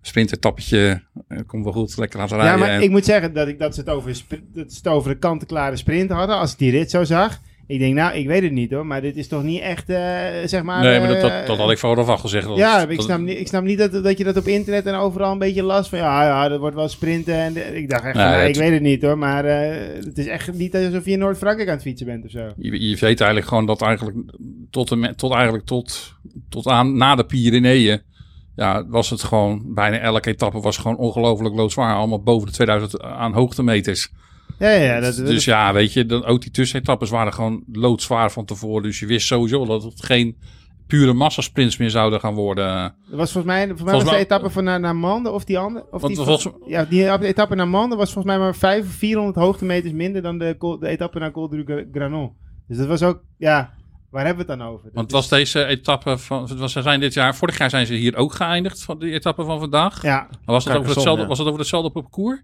uh, sprintetappetje, uh, komt wel goed, lekker laten rijden. Ja, maar en, ik moet zeggen dat, ik, dat, ze het over, dat ze het over de kant-en-klare sprint hadden. Als ik die rit zo zag. Ik denk, nou, ik weet het niet hoor. Maar dit is toch niet echt, eh, zeg maar... nee, maar dat, eh, dat, dat had ik vooraf al gezegd. Dat, Ja, ik snap, niet, ik snap niet dat, dat je dat op internet en overal een beetje last van... Ja, ja, dat wordt wel sprinten. En de- ik dacht echt, van, Nee, nou, het- ik weet het niet hoor. Maar eh, het is echt niet alsof je in Noord-Frankrijk aan het fietsen bent of zo. Je, je weet eigenlijk gewoon dat eigenlijk tot, en tot, eigenlijk tot, tot aan na de Pyreneeën. Ja, was het gewoon bijna elke etappe was gewoon ongelooflijk loodzwaar. Allemaal boven de 2000 aan hoogtemeters. Ja, ja, dat, dus ja, weet je, dan, ook die tussenetappes waren gewoon loodzwaar van tevoren. Dus je wist sowieso dat het geen pure massasprints meer zouden gaan worden. Dat was volgens mij, volgens mij Volgens was de etappe van naar, naar Mande of die andere. Of die, volgens- ja, die etappe naar Mande was volgens mij maar 5 of 400 hoogtemeters minder dan de, de etappe naar Col du Gra- Granon. Dus dat was ook, ja, waar hebben we het dan over? Want was deze etappe van. Was, ze zijn dit jaar, vorig jaar zijn ze hier ook geëindigd van die etappe van vandaag. Ja, Was het, over hetzelfde, ja. was het over hetzelfde parcours?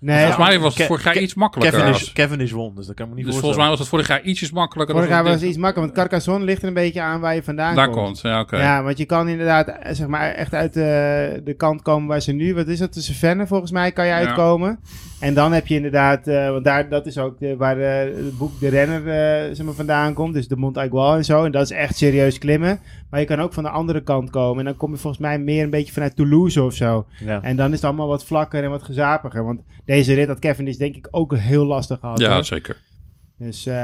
Nee, volgens mij was het vorig jaar Ke- iets makkelijker. Kevin is, Kevin is won, dus dat kan ik me niet dus volgens mij was het vorig jaar ietsjes makkelijker. vorig jaar was het iets makkelijker, want Carcassonne ligt er een beetje aan waar je vandaan Daar komt. komt, ja, oké. Ja, want je kan inderdaad, eh, zeg maar, echt uit de, de kant komen waar ze nu, wat is dat, tussen Venne volgens mij, kan je Ja. uitkomen. En dan heb je inderdaad, eh, want daar, dat is ook de, waar het boek De Renner eh, zeg maar, vandaan komt, dus de Mont Aigual en zo. En dat is echt serieus klimmen. Maar je kan ook van de andere kant komen. En dan kom je volgens mij meer een beetje vanuit Toulouse of zo. Ja. En dan is het allemaal wat vlakker en wat gezapiger. Want deze rit had Kevin is denk ik ook heel lastig gehad. Ja, hoor. zeker. Dus eh,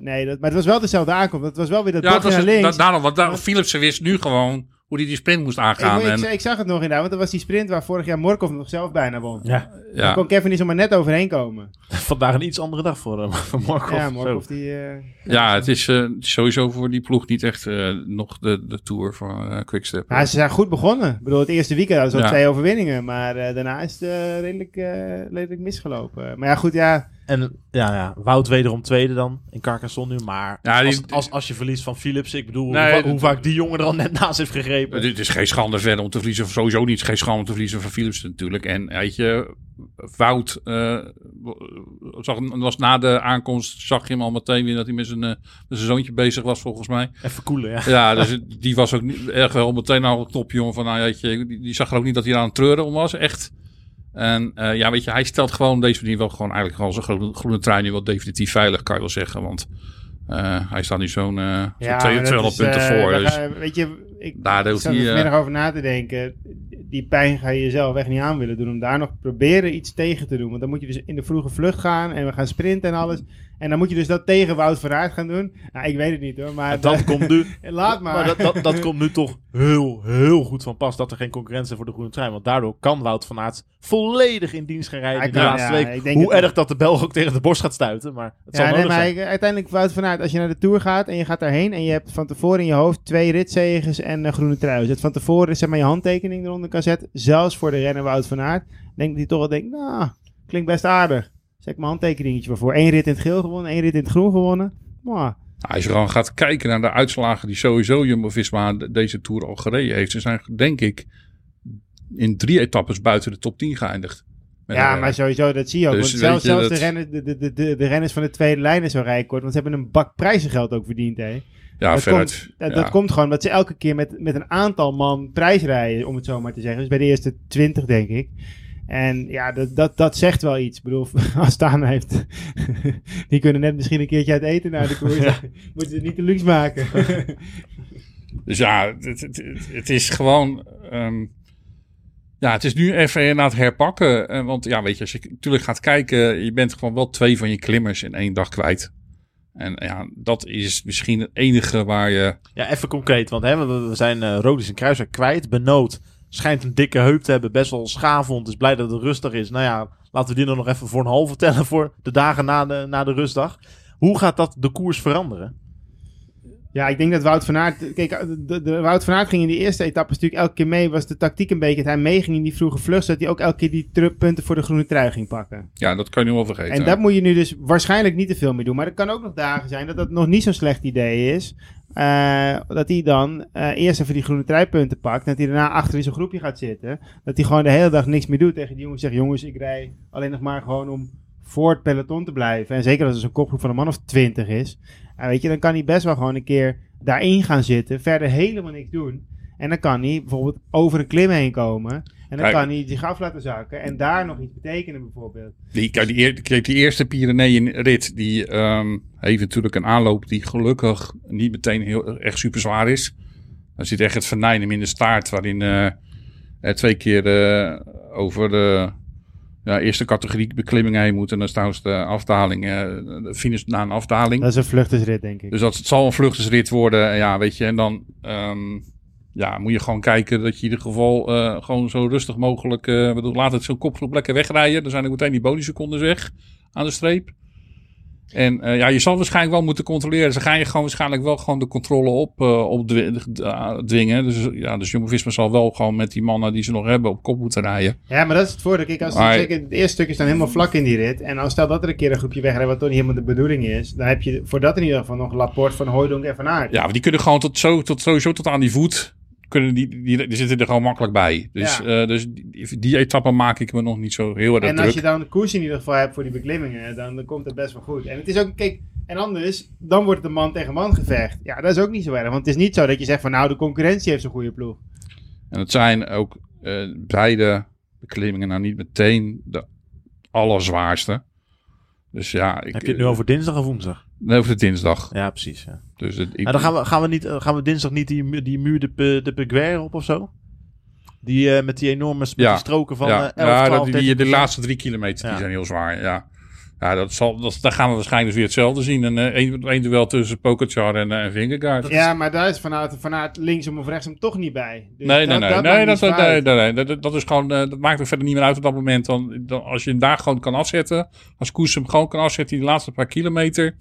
nee, dat, maar het was wel dezelfde aankomst. Het was wel weer dat Ja, was, naar links. da- daarom, want daar, Want- Philipsen wist nu gewoon hoe hij die sprint moest aangaan. ik, en, ik zag het nog inderdaad, want dat was die sprint waar vorig jaar Morkov nog zelf bijna won. Ja. Daar kon Kevin is er maar net overheen komen. (laughs) Vandaag een iets andere dag voor, hem, (laughs) voor Markov. ja. Morkov die... eh, ja, het is eh, sowieso voor die ploeg niet echt eh, nog de, de tour van eh Quickstep. Maar ze zijn goed begonnen. Ik bedoel, het eerste weekend hadden ze Ja. twee overwinningen. Maar eh, daarna is het eh, redelijk, eh, redelijk misgelopen. Maar ja, goed, ja. En ja, ja, Wout wederom tweede dan in Carcassonne nu. Maar Ja, die- als, als, als je verliest van Philips, ik bedoel, Nee, hoe, hoe vaak die jongen er al net naast heeft gegrepen. Het is geen schande verder om te verliezen. Of sowieso niet geen schande om te verliezen van Philipsen natuurlijk. En weet je, Wout eh, zag, was na de aankomst zag je hem al meteen weer dat hij met zijn, eh, met zijn zoontje bezig was, volgens mij. Even koelen, ja. Ja, dus die was ook niet, echt wel meteen al op top, jongen. Van, nou, weet je, die, die zag er ook niet dat hij aan het treuren om was, echt. En eh, ja, weet je, hij stelt gewoon deze manier wel gewoon eigenlijk gewoon zijn groene, groene trui nu wel definitief veilig, kan je wel zeggen. Want eh, hij staat nu zo'n eh, zo'n Ja, twee- maar dat 200 is, punten voor. daar Dus ga- weet je, ik daar hoeft zat er over na te denken. Die pijn ga je jezelf echt niet aan willen doen. Om daar nog proberen iets tegen te doen. Want dan moet je dus in de vroege vlucht gaan. En we gaan sprinten en alles. En dan moet je dus dat tegen Wout van Aert gaan doen. Nou, ik weet het niet hoor. Maar dat komt nu, (laughs) laat maar. maar dat, dat, dat komt nu toch heel, heel goed van pas dat er geen concurrentie voor de groene trein. Want daardoor kan Wout van Aert volledig in dienst gaan rijden in de laatste ja, week. Hoe erg dat de Belg ook tegen de borst gaat stuiten. Maar het zal Ja, nee, nodig maar zijn. uiteindelijk Wout van Aert, als je naar de Tour gaat en je gaat daarheen en je hebt van tevoren in je hoofd twee ritzegers en een groene trui. Dus dat van tevoren zeg maar je handtekening eronder kan zetten, zelfs voor de renner Wout van Aert, denk hij toch wel denkt, nou, klinkt best aardig. Zet ik mijn handtekeningetje maar voor. Eén rit in het geel gewonnen, één rit in het groen gewonnen. Maar, Nou, als je gewoon gaat kijken naar de uitslagen die sowieso Jumbo-Visma de- deze Tour al gereden heeft. Ze zijn denk ik in drie etappes buiten de top 10 geëindigd. Ja, maar sowieso, dat zie je ook. Dus want zelfs, zelfs dat- de, renners, de, de, de, de renners van de tweede lijn is zo rijk wordt, want ze hebben een bak prijzengeld ook verdiend, hè. ja, dat veruit. komt, dat, ja. dat komt gewoon omdat ze elke keer met, met een aantal man prijsrijden, om het zo maar te zeggen. Dus bij de eerste 20, denk ik. En ja, dat, dat, dat zegt wel iets. Ik bedoel, (laughs) Astana heeft... (laughs) die kunnen net misschien een keertje uit eten naar de (laughs) koers. Moeten ze het niet te luxe maken. Dus ja, het, het, is gewoon. ehm, ja, het is nu even naar het herpakken. Eh, want ja, weet je, als je natuurlijk gaat kijken, je bent gewoon wel twee van je klimmers in één dag kwijt. En ja, dat is misschien het enige waar je. Ja, even concreet. Want hè, we, we zijn eh Rodis en Kruiswijk kwijt. Benoot schijnt een dikke heup te hebben. Best wel schaafwond. Is blij dat het rustig is. Nou ja, laten we die dan nog even voor een halve tellen voor de dagen na de, na de rustdag. Hoe gaat dat de koers veranderen? Ja, ik denk dat Wout van Aert... Kijk, de, de, Wout van Aert ging in die eerste etappe natuurlijk elke keer mee. Was de tactiek een beetje dat hij meeging in die vroege vlucht. Zodat hij ook elke keer die punten voor de groene trui ging pakken. Ja, dat kan je nu wel vergeten. En dat moet je nu dus waarschijnlijk niet te veel mee doen. Maar er kan ook nog dagen zijn dat dat nog niet zo'n slecht idee is. Eh, dat hij dan eh, eerst even die groene truipunten pakt. Dat hij daarna achter in zo'n groepje gaat zitten. Dat hij gewoon de hele dag niks meer doet tegen die jongens. Zegt, jongens, ik rij alleen nog maar gewoon om voor het peloton te blijven. En zeker als er zo'n kopgroep van een man of twintig is. Weet je, dan kan hij best wel gewoon een keer daarin gaan zitten. Verder helemaal niks doen. En dan kan hij bijvoorbeeld over een klim heen komen. En dan Kijk. kan hij zich af laten zakken. En daar nog iets betekenen bijvoorbeeld. Die, die, die eerste Pyreneeën-rit, die ehm, heeft natuurlijk een aanloop die gelukkig niet meteen heel echt super zwaar is. Dan zit echt het venijn hem in de staart, waarin er twee keer eh, over de ja, eerste categorie beklimmingen heen moet. En dan staan ze de afdaling, eh, de finish na een afdaling. Dat is een vluchtersrit, denk ik. Dus dat, het zal een vluchtersrit worden, ja, weet je. En dan ehm, ja, moet je gewoon kijken dat je in ieder geval eh, gewoon zo rustig mogelijk... eh bedoel, laat het zo'n kopgroep lekker wegrijden. Dan zijn er meteen die bonussecondes weg aan de streep. En eh, ja, je zal waarschijnlijk wel moeten controleren. Ze gaan je gewoon waarschijnlijk wel gewoon de controle op, eh op eh, dwingen. Dus ja, dus Jumbo-Visma zal wel gewoon met die mannen die ze nog hebben op kop moeten rijden. Ja, maar dat is het voordeel. Kijk, als Maar- het eerste stuk is dan helemaal vlak in die rit. En als stel dat er een keer een groepje wegrijdt wat toch niet helemaal de bedoeling is. Dan heb je voor dat in ieder geval nog Laporte van Hooydonk en Van Aert. Ja, maar die kunnen gewoon tot, zo, tot sowieso tot aan die voet. Kunnen die, die, die zitten er gewoon makkelijk bij. Dus, Ja. eh, dus die, die etappe maak ik me nog niet zo heel erg en druk. als je dan de koers in ieder geval hebt voor die beklimmingen, dan, dan komt het best wel goed. En het is ook, kijk, en anders, dan wordt het een man tegen man gevecht. Ja, dat is ook niet zo erg. Want het is niet zo dat je zegt van nou, de concurrentie heeft zo'n goede ploeg. En het zijn ook eh, beide beklimmingen nou niet meteen de allerzwaarste. Dus ja, ik, Heb je het nu over dinsdag of woensdag? Nee, over de dinsdag. Ja, precies. Ja. Dus het, ik, Nou, dan gaan we, gaan we, niet, eh, gaan we dinsdag niet die, mu- die muur de, de Peguer op of zo? Die eh, met die enorme met Ja. die stroken van ja, eh 11, ja 12, dat, die, de 13%. laatste drie kilometer die zijn heel zwaar. Ja, ja dat zal, dat, daar gaan we waarschijnlijk weer hetzelfde zien. Een, eh, een, een duel tussen Pogacar en, eh, en Vingegaard. Ja, maar daar is vanuit, vanuit linksom of rechtsom toch niet bij. Dus nee, nee, nee. nee, dat, nee, uit. nee, nee, dat, dat is gewoon, eh, dat maakt er verder niet meer uit op dat moment. Dan, dan, als je hem daar gewoon kan afzetten, als Koes hem gewoon kan afzetten die laatste paar kilometer,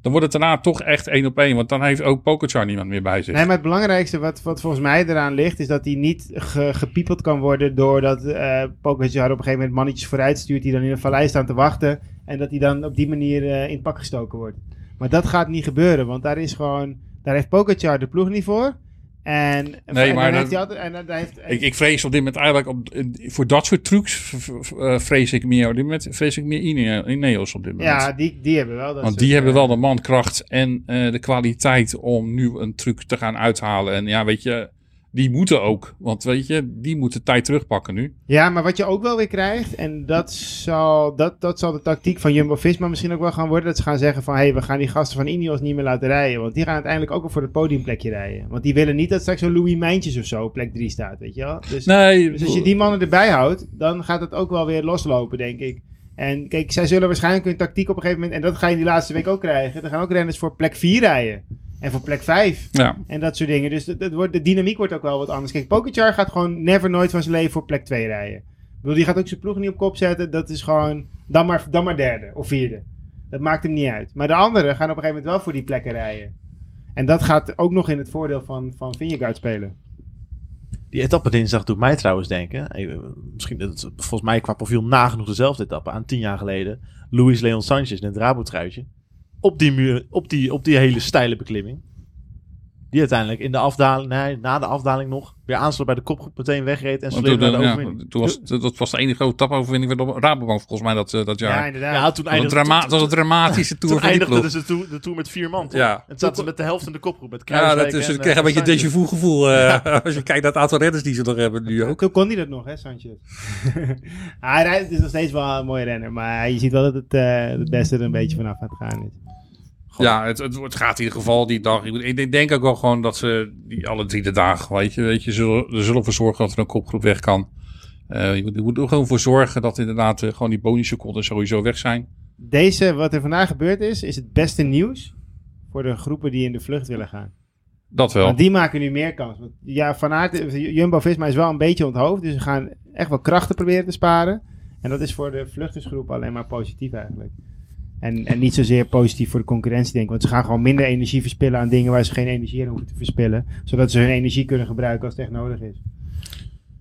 dan wordt het daarna toch echt één op één. Want dan heeft ook Pogacar niemand meer bij zich. Nee, maar het belangrijkste wat, wat volgens mij eraan ligt, is dat hij niet ge, gepiepeld kan worden doordat Pogacar op een gegeven moment mannetjes vooruit stuurt die dan in een vallei staan te wachten. En dat hij dan op die manier eh, in het pak gestoken wordt. Maar dat gaat niet gebeuren, want daar is gewoon, daar heeft Pogacar de ploeg niet voor. En, Nee, en maar dan dat- altijd, en dan heeft, Ik, ik vrees op dit moment eigenlijk op, eh, voor dat soort trucs eh, vrees ik meer. Op dit moment vrees ik meer Ine- Ineos op dit moment. ja, die, die hebben wel dat Want soort, die hebben eh, wel de mankracht en eh, de kwaliteit om nu een truc te gaan uithalen. En ja, weet je, die moeten ook. Want weet je, die moeten tijd terugpakken nu. Ja, maar wat je ook wel weer krijgt, en dat zal, dat, dat zal de tactiek van Jumbo-Visma misschien ook wel gaan worden, dat ze gaan zeggen van, hé, hey, we gaan die gasten van Ineos niet meer laten rijden, want die gaan uiteindelijk ook wel voor het podiumplekje rijden. Want die willen niet dat straks zo'n Louis Mijntjes of zo op plek 3 staat, weet je wel. Dus, Nee, dus als je die mannen erbij houdt, dan gaat het ook wel weer loslopen, denk ik. En kijk, zij zullen waarschijnlijk hun tactiek op een gegeven moment, en dat ga je die laatste week ook krijgen, er gaan ook renners voor plek 4 rijden. En voor plek 5. ja. En dat soort dingen. Dus dat, dat wordt, de dynamiek wordt ook wel wat anders. Kijk, Pogacar gaat gewoon never nooit van zijn leven voor plek 2 rijden. Ik bedoel, die gaat ook zijn ploeg niet op kop zetten. Dat is gewoon, dan maar, dan maar derde of vierde. Dat maakt hem niet uit. Maar de anderen gaan op een gegeven moment wel voor die plekken rijden. En dat gaat ook nog in het voordeel van, van Vingegaard spelen. Die etappe dinsdag doet mij trouwens denken. eh, Misschien dat het volgens mij qua profiel nagenoeg dezelfde etappe aan tien jaar geleden. Luis Leon Sanchez in het Rabo-truitje. Op die, muur, op, die, op die hele steile beklimming. Die uiteindelijk in de afdaling, nee, na de afdaling nog, weer aansloot bij de kopgroep, meteen wegreed en sleurde toen, naar de ja, overwinning. toen was, het- dat was de enige grote tapoverwinning van de Rabobank volgens mij dat, eh, dat Ja, jaar. inderdaad. Ja, toen dat, was een eindigde, drama- toen- dat was een dramatische (laughs) toen tour van die eindigde dus de tour, de tour met vier man. toch? Ja. En toen zaten ze met de helft in de kopgroep. Met Ja, Kruiswijk dat is, en, een eh, beetje déjà Sanchez. vu gevoel eh, (laughs) als je kijkt naar het aantal redders die ze nog hebben nu ook. Toen kon hij dat nog, hè, Sanchez. (laughs) hij rijdt, het is nog steeds wel een mooie renner. Maar je ziet wel dat het, eh, het beste er een beetje vanaf aan het gaan is. Ja, het, het, het gaat in ieder geval die dag. Ik, ik denk ook wel gewoon dat ze die alle drie de dagen, weet je, weet je zullen, er zullen voor zorgen dat er een kopgroep weg kan. Eh, je, moet, je moet er gewoon voor zorgen dat inderdaad eh, gewoon die bonusseconden sowieso weg zijn. Deze, wat er vandaag gebeurd is, is het beste nieuws voor de groepen die in de vlucht willen gaan. Dat wel. Want die maken nu meer kans. Want ja, Van Aert, Jumbo-Visma is wel een beetje onthoofd. Dus ze gaan echt wel krachten proberen te sparen. En dat is voor de vluchtersgroep alleen maar positief eigenlijk. En, en niet zozeer positief voor de concurrentie, denk ik. Want ze gaan gewoon minder energie verspillen aan dingen waar ze geen energie aan hoeven te verspillen. Zodat ze hun energie kunnen gebruiken als het echt nodig is.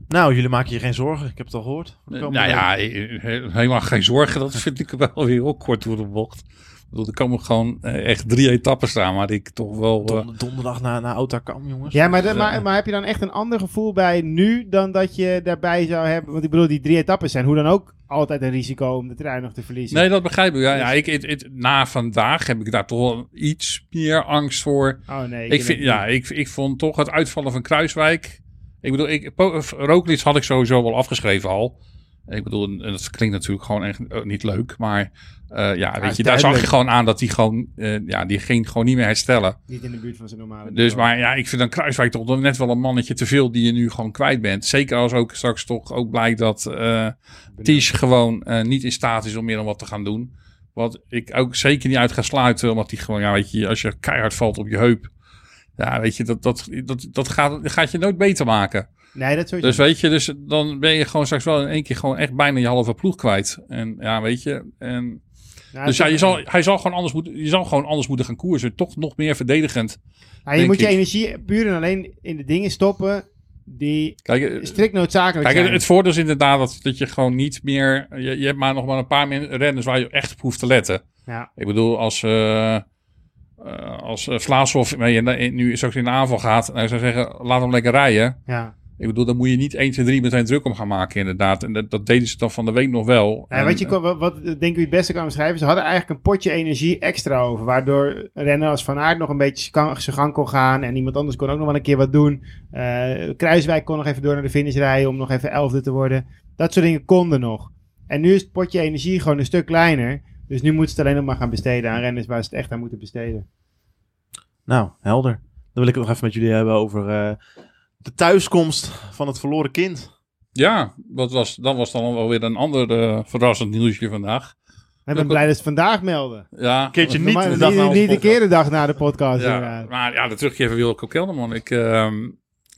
Nou, jullie maken je geen zorgen. Ik heb het al gehoord. Eh, nou ja, helemaal geen zorgen. Dat vind ik wel weer heel kort door de bocht. Ik bedoel, er komen gewoon eh, echt drie etappen staan, maar ik toch wel... eh, Don- donderdag naar, naar Otakam, jongens. Ja, maar, de- Ja. maar, maar heb je dan echt een ander gevoel bij nu dan dat je daarbij zou hebben? Want ik bedoel, die drie etappes zijn hoe dan ook altijd een risico om de trein nog te verliezen. Nee, dat begrijp ik. Ja, ja, Dus- ik, het- het- na vandaag heb ik daar toch wel iets meer angst voor. Oh nee. Ik, vind, ja, ik, ik vond toch het uitvallen van Kruiswijk. Ik bedoel, ik, Roglic had ik sowieso wel afgeschreven al. Ik bedoel, en dat klinkt natuurlijk gewoon echt eh, niet leuk. Maar eh, ja, weet je, daar zag je gewoon aan dat die gewoon, eh, ja, die ging gewoon niet meer herstellen. Niet in de buurt van zijn normale Dus, niveau. maar ja, ik vind dan Kruiswijk toch net wel een mannetje te veel die je nu gewoon kwijt bent. Zeker als ook straks toch ook blijkt dat eh Ties gewoon niet in staat is om meer dan wat te gaan doen. Wat ik ook zeker niet uit ga sluiten, omdat hij gewoon, ja, weet je, als je keihard valt op je heup. Ja, weet je, dat, dat, dat, dat, gaat, dat gaat je nooit beter maken. Nee, dat sowieso. Dus weet je, dus dan ben je gewoon straks wel in één keer gewoon echt bijna je halve ploeg kwijt. En ja, weet je, en, Nou, dus ja, je zal, hij zal gewoon anders moeten, je zal gewoon anders moeten gaan koersen. Toch nog meer verdedigend. Ja, je moet je energie puur en alleen in de dingen stoppen die Kijk, eh, strikt noodzakelijk Kijk, zijn. het voordeel is inderdaad dat, dat je gewoon niet meer... Je, je hebt maar nog maar een paar renners waar je echt op hoeft te letten. ja. Ik bedoel, als, eh eh, als Vlaashoff mee in de- nu straks in de aanval gaat... Nou, ik zou zeggen, laat hem lekker rijden. Ja. Ik bedoel, dan moet je niet 1, 2, 3 meteen druk om gaan maken inderdaad. En dat, dat deden ze dan van de week nog wel. Ja, En, wat, je, kon- wat, wat denk ik het beste kan beschrijven, ze hadden eigenlijk een potje energie extra over. Waardoor een renner als Van Aert nog een beetje zijn gang kon gaan. En iemand anders kon ook nog wel een keer wat doen. Eh, Kruiswijk kon nog even door naar de finish rijden om nog even elfde te worden. Dat soort dingen konden nog. En nu is het potje energie gewoon een stuk kleiner. Dus nu moeten ze het alleen nog maar gaan besteden aan renners waar ze het echt aan moeten besteden. Nou, helder. Dan wil ik het nog even met jullie hebben over eh, de thuiskomst van het verloren kind. Ja, dat was, dat was dan wel weer een ander eh, verrassend nieuwsje vandaag. Ik ben blij dat ze het vandaag melden. Ja, Een keertje niet de dag na niet, de keer de dag na de podcast. Ja, inderdaad. maar ja, de terugkeer van Wilco Kelderman. Ik ehm,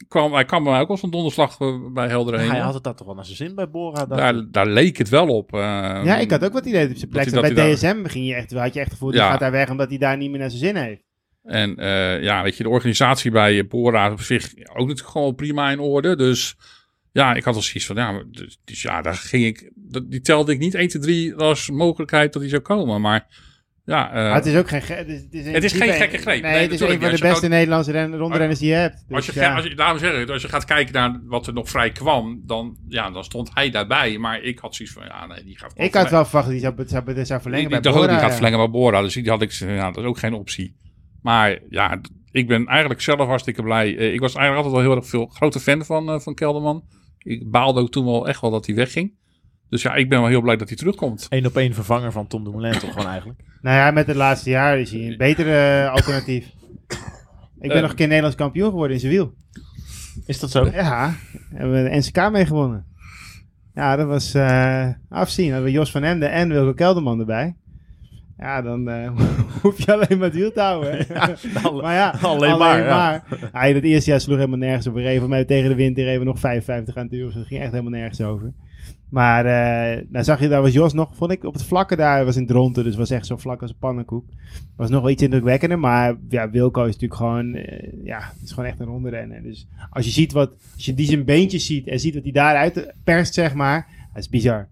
kwam, hij kwam bij mij ook wel van donderslag eh, bij Helder heen. Hij had het daar toch wel naar zijn zin bij Bora. daar, daar leek het wel op. eh, Ja, ik had ook wat idee dat op zijn plek dat Bij DSM ging je echt, had je echt het gevoel, Ja. gaat daar weg omdat hij daar niet meer naar zijn zin heeft. En eh, ja, weet je, de organisatie bij Bora op zich ook natuurlijk gewoon prima in orde. Dus ja, ik had al zoiets van, ja, dus, dus ja, daar ging ik, dat, die telde ik niet 1, 2, 3 als mogelijkheid dat hij zou komen. Maar Ja, eh, Maar het is ook geen... ge- Het is, het is, Het is geen gekke greep. Nee, Nee, het is een van de beste gewoon- Nederlandse ren- rondrenners die je hebt. Dus, als je, ja. als je, daarom zeg ik, als je gaat kijken naar wat er nog vrij kwam, dan, ja, dan stond hij daarbij. Maar ik had zoiets van, ja, nee, die gaat Ik had wel verwacht dat hij zou, zou, zou, zou verlengen Ik, bij ik dacht ook, die gaat verlengen bij Bora. Dus die had ik, ja, dat is ook geen optie. Maar ja, ik ben eigenlijk zelf hartstikke blij. Eh, Ik was eigenlijk altijd wel heel erg veel grote fan van, eh, van Kelderman. Ik baalde ook toen wel echt wel dat hij wegging. Dus ja, ik ben wel heel blij dat hij terugkomt. Eén op één vervanger van Tom Dumoulin toch gewoon eigenlijk. Nou ja, met het laatste jaar is hij een betere eh, alternatief. Ik ben nog een keer Nederlands kampioen geworden in zijn wiel. Is dat zo? Ja, hebben we de NCK mee gewonnen. Ja, dat was eh, afzien. Hadden we Jos van Emden en Wilco Kelderman erbij. Ja, dan eh, (laughs) hoef je alleen maar het wiel te houden. (laughs) Alle- maar ja, alleen maar, ja. maar. Ja, in het eerste jaar sloeg helemaal nergens op. We reden mij tegen de wind we nog 55 aan het uur. Dus dat ging echt helemaal nergens over. Maar eh nou zag je, daar was Jos nog, vond ik, op het vlakke daar. was in Dronten, dus was echt zo vlak als een pannenkoek. Was nog wel iets indrukwekkender, maar ja, Wilco is natuurlijk gewoon, eh, ja, het is gewoon echt een ronde renner. Dus als je ziet wat, als je die zijn beentjes ziet en ziet wat hij daaruit perst, zeg maar, dat is bizar.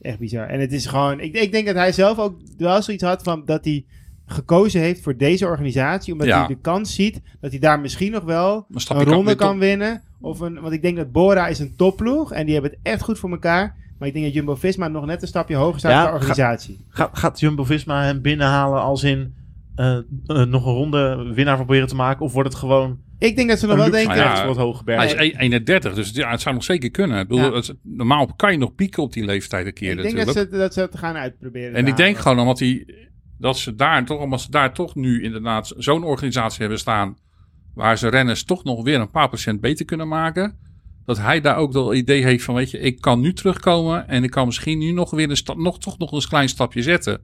Echt bizar. En het is gewoon, ik, ik denk dat hij zelf ook wel zoiets had van dat hij gekozen heeft voor deze organisatie, omdat Ja. hij de kans ziet dat hij daar misschien nog wel Een ronde kan winnen. Of een, want ik denk dat Bora is een topploeg en die hebben het echt goed voor elkaar. Maar ik denk dat Jumbo-Visma nog net een stapje hoger staat Ja, qua ga- organisatie. Gaat, gaat Jumbo-Visma hem binnenhalen als in eh, eh, nog een ronde winnaar proberen te maken? Of wordt het gewoon Ik denk dat ze nog wel denken... ja, het hoge berg? Hij is 1 31, dus ja, het zou nog zeker kunnen. Ik bedoel, Ja. normaal kan je nog pieken op die leeftijd een keer ik denk dat ze, dat ze het gaan uitproberen. En ik denk gewoon omdat hij, dat ze daar toch, omdat ze daar toch nu inderdaad zo'n organisatie hebben staan, waar ze renners toch nog weer een paar procent beter kunnen maken, dat hij daar ook wel het idee heeft van, weet je, ik kan nu terugkomen en ik kan misschien nu nog weer een stap, nog, toch nog een klein stapje zetten.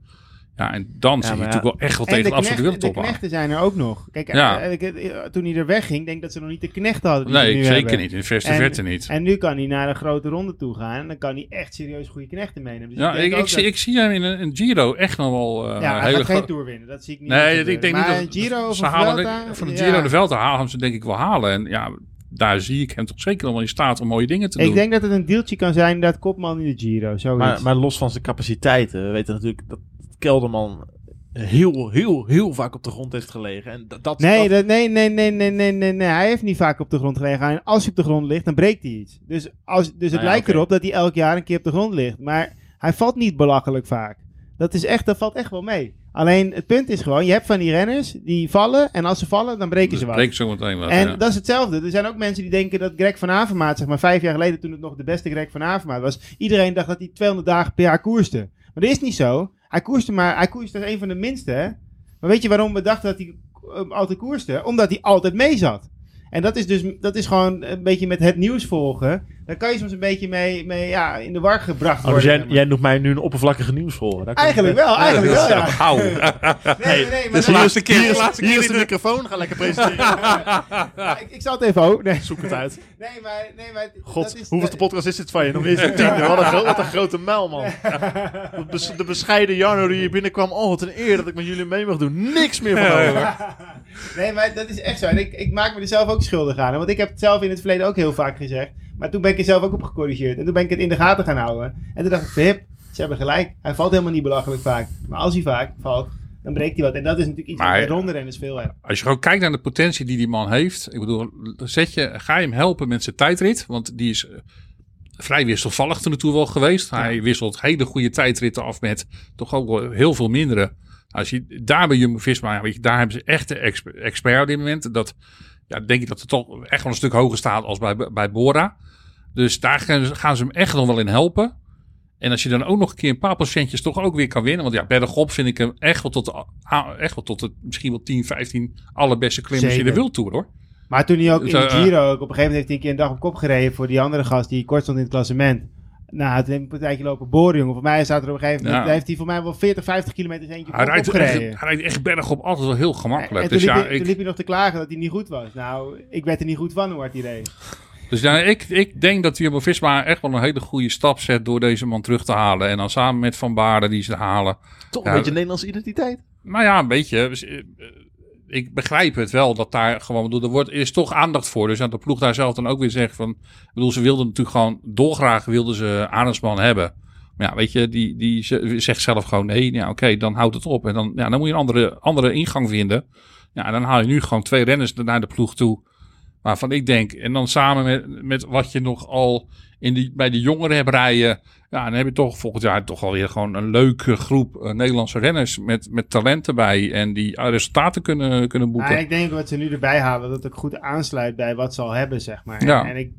Ja, en dan zit je ja. natuurlijk wel echt wel En tegen de, de absolute de wereldtop aan. knechten zijn er ook nog. Kijk, Ja. eh, ik- eh, toen hij er wegging, denk ik dat ze nog niet de knechten hadden. die Nee, nu zeker hebben. niet. In de verste En- verte niet. En nu kan hij naar een grote ronde toe gaan. En dan kan hij echt serieus goede knechten meenemen. Dus ja, ik, ik, zie, dat- ik zie hem in een, een Giro echt nog wel eh ja, hij hele gaat geen Tour winnen. Dat zie ik niet. Nee, ik denk maar niet een dat Giro of halen Vuelta, van de ja. Giro de Velta halen ze denk ik wel halen. En ja, daar zie ik hem toch zeker nog wel in staat om mooie dingen te doen. Ik denk dat het een deeltje kan zijn dat kopman in de Giro. Zoiets. Maar, maar los van zijn capaciteiten, we weten natuurlijk dat Kelderman heel, heel, heel vaak op de grond heeft gelegen. En dat, dat, Nee, dat- nee, nee, nee, nee, nee, nee, nee. Hij heeft niet vaak op de grond gelegen. En als hij op de grond ligt, dan breekt hij iets. Dus, als, dus het Nou ja, lijkt erop dat hij elk jaar een keer op de grond ligt. Maar hij valt niet belachelijk vaak. Dat, is echt, dat valt echt wel mee. Alleen het punt is gewoon, je hebt van die renners die vallen. En als ze vallen, dan breken ze wat. Breek zo meteen wat. En ja. dat is hetzelfde. Er zijn ook mensen die denken dat Greg van Avermaat, zeg maar vijf jaar geleden toen het nog de beste Greg van Avermaat was, iedereen dacht dat hij 200 dagen per jaar koerste. Maar dat is niet zo. Hij koerste maar, hij koerste als een van de minste. Maar weet je waarom we dachten dat hij eh, altijd koerste? Omdat hij altijd mee zat. En dat is dus, dat is gewoon een beetje met het nieuws volgen. Daar kan je soms een beetje mee, mee ja, in de war gebracht Oh, worden. dus jij, zeg maar. jij noemt mij nu een oppervlakkige kan- Eigenlijk wel, eigenlijk wel, ja. Nee, nee, nee, (laughs) maar Dus dan- hier is de, keer, hier is, laatste hier keer is de de- microfoon, ga lekker presenteren. (laughs) Ja, ik, ik zal het even ook. Nee, Zoek het uit. nee maar, nee, maar God, dat is, hoeveelste podcast is dit van je? Nog niet eens een tiende. Wat een, wat een grote mijl, man. (laughs) De, bes- de bescheiden Jarno die hier binnenkwam. Oh, wat een eer dat ik met jullie mee mag doen. Niks meer van over. Nee, maar dat is echt zo. En ik, ik maak me er zelf ook schuldig aan. hè. Want ik heb het zelf in het verleden ook heel vaak gezegd. Maar toen ben ik er zelf ook op gecorrigeerd. En toen ben ik het in de gaten gaan houden. En toen dacht ik, Pip, ze hebben gelijk. Hij valt helemaal niet belachelijk vaak. Maar als hij vaak valt, dan breekt hij wat. En dat is natuurlijk iets Maar- wat bij rondrenners veel hebben. Als je gewoon kijkt naar de potentie die die man heeft. Ik bedoel, zet je, ga je hem helpen met zijn tijdrit. Want die is eh, vrij wisselvallig toen toe wel geweest. Hij wisselt hele goede tijdritten af met toch ook wel heel veel mindere. Als je daar bij Jumbo-Visma, weet je, daar hebben ze echt de exp- expert op dit moment. Dat ja, denk ik dat het toch echt wel een stuk hoger staat als bij, bij Bora. Dus daar gaan ze, hem echt nog wel in helpen. En als je dan ook nog een keer een paar procentjes toch ook weer kan winnen. Want ja, bergop vind ik hem echt wel tot, de, echt wel tot de misschien wel 10, 15 allerbeste klimmers in de Zeker. wildtour hoor. Maar toen hij ook in Zo, de eh, Giro, ook op een gegeven moment heeft hij een keer een dag op kop gereden voor die andere gast die kort stond in het klassement. Nou, het heeft een partijtje lopen boren, jongen. Voor mij staat er op een gegeven moment, Ja. heeft hij voor mij wel 40, 50 kilometer eentje op Hij rijdt, gereden. echt, (laughs) hij rijdt echt bergop altijd wel heel gemakkelijk. en toen, dus, liep ja, hij, toen ik, liep hij nog te klagen dat hij niet goed was. Nou, ik werd er niet goed van hoe hard hij reed. Dus ja, ik, ik denk dat Jumbo-Visma echt wel een hele goede stap zet door deze man terug te halen. En dan samen met Van Baarden die ze halen. Toch een Ja, beetje Nederlandse identiteit. Nou ja, een beetje. Dus, eh, Ik begrijp het wel dat daar gewoon, bedoel, er wordt, is toch aandacht voor. Dus dat de ploeg daar zelf dan ook weer zegt van, ik bedoel, ze wilden natuurlijk gewoon, dolgraag wilden ze Arendsman hebben. Maar ja, weet je, die, die ze- zegt zelf gewoon nee. Ja, oké, dan houdt het op. En dan, ja, dan moet je een andere, andere ingang vinden. Ja, dan haal je nu gewoon twee renners naar de ploeg toe. Waarvan ik denk, en dan samen met, met wat je nog al in die, bij de jongeren hebt rijden. Ja, dan heb je toch volgend jaar toch alweer gewoon een leuke groep eh, Nederlandse renners met, met talent erbij. En die eh, resultaten kunnen, kunnen boeken. Maar ik denk wat ze nu erbij halen, dat het goed aansluit bij wat ze al hebben, zeg maar. Ja. En ik,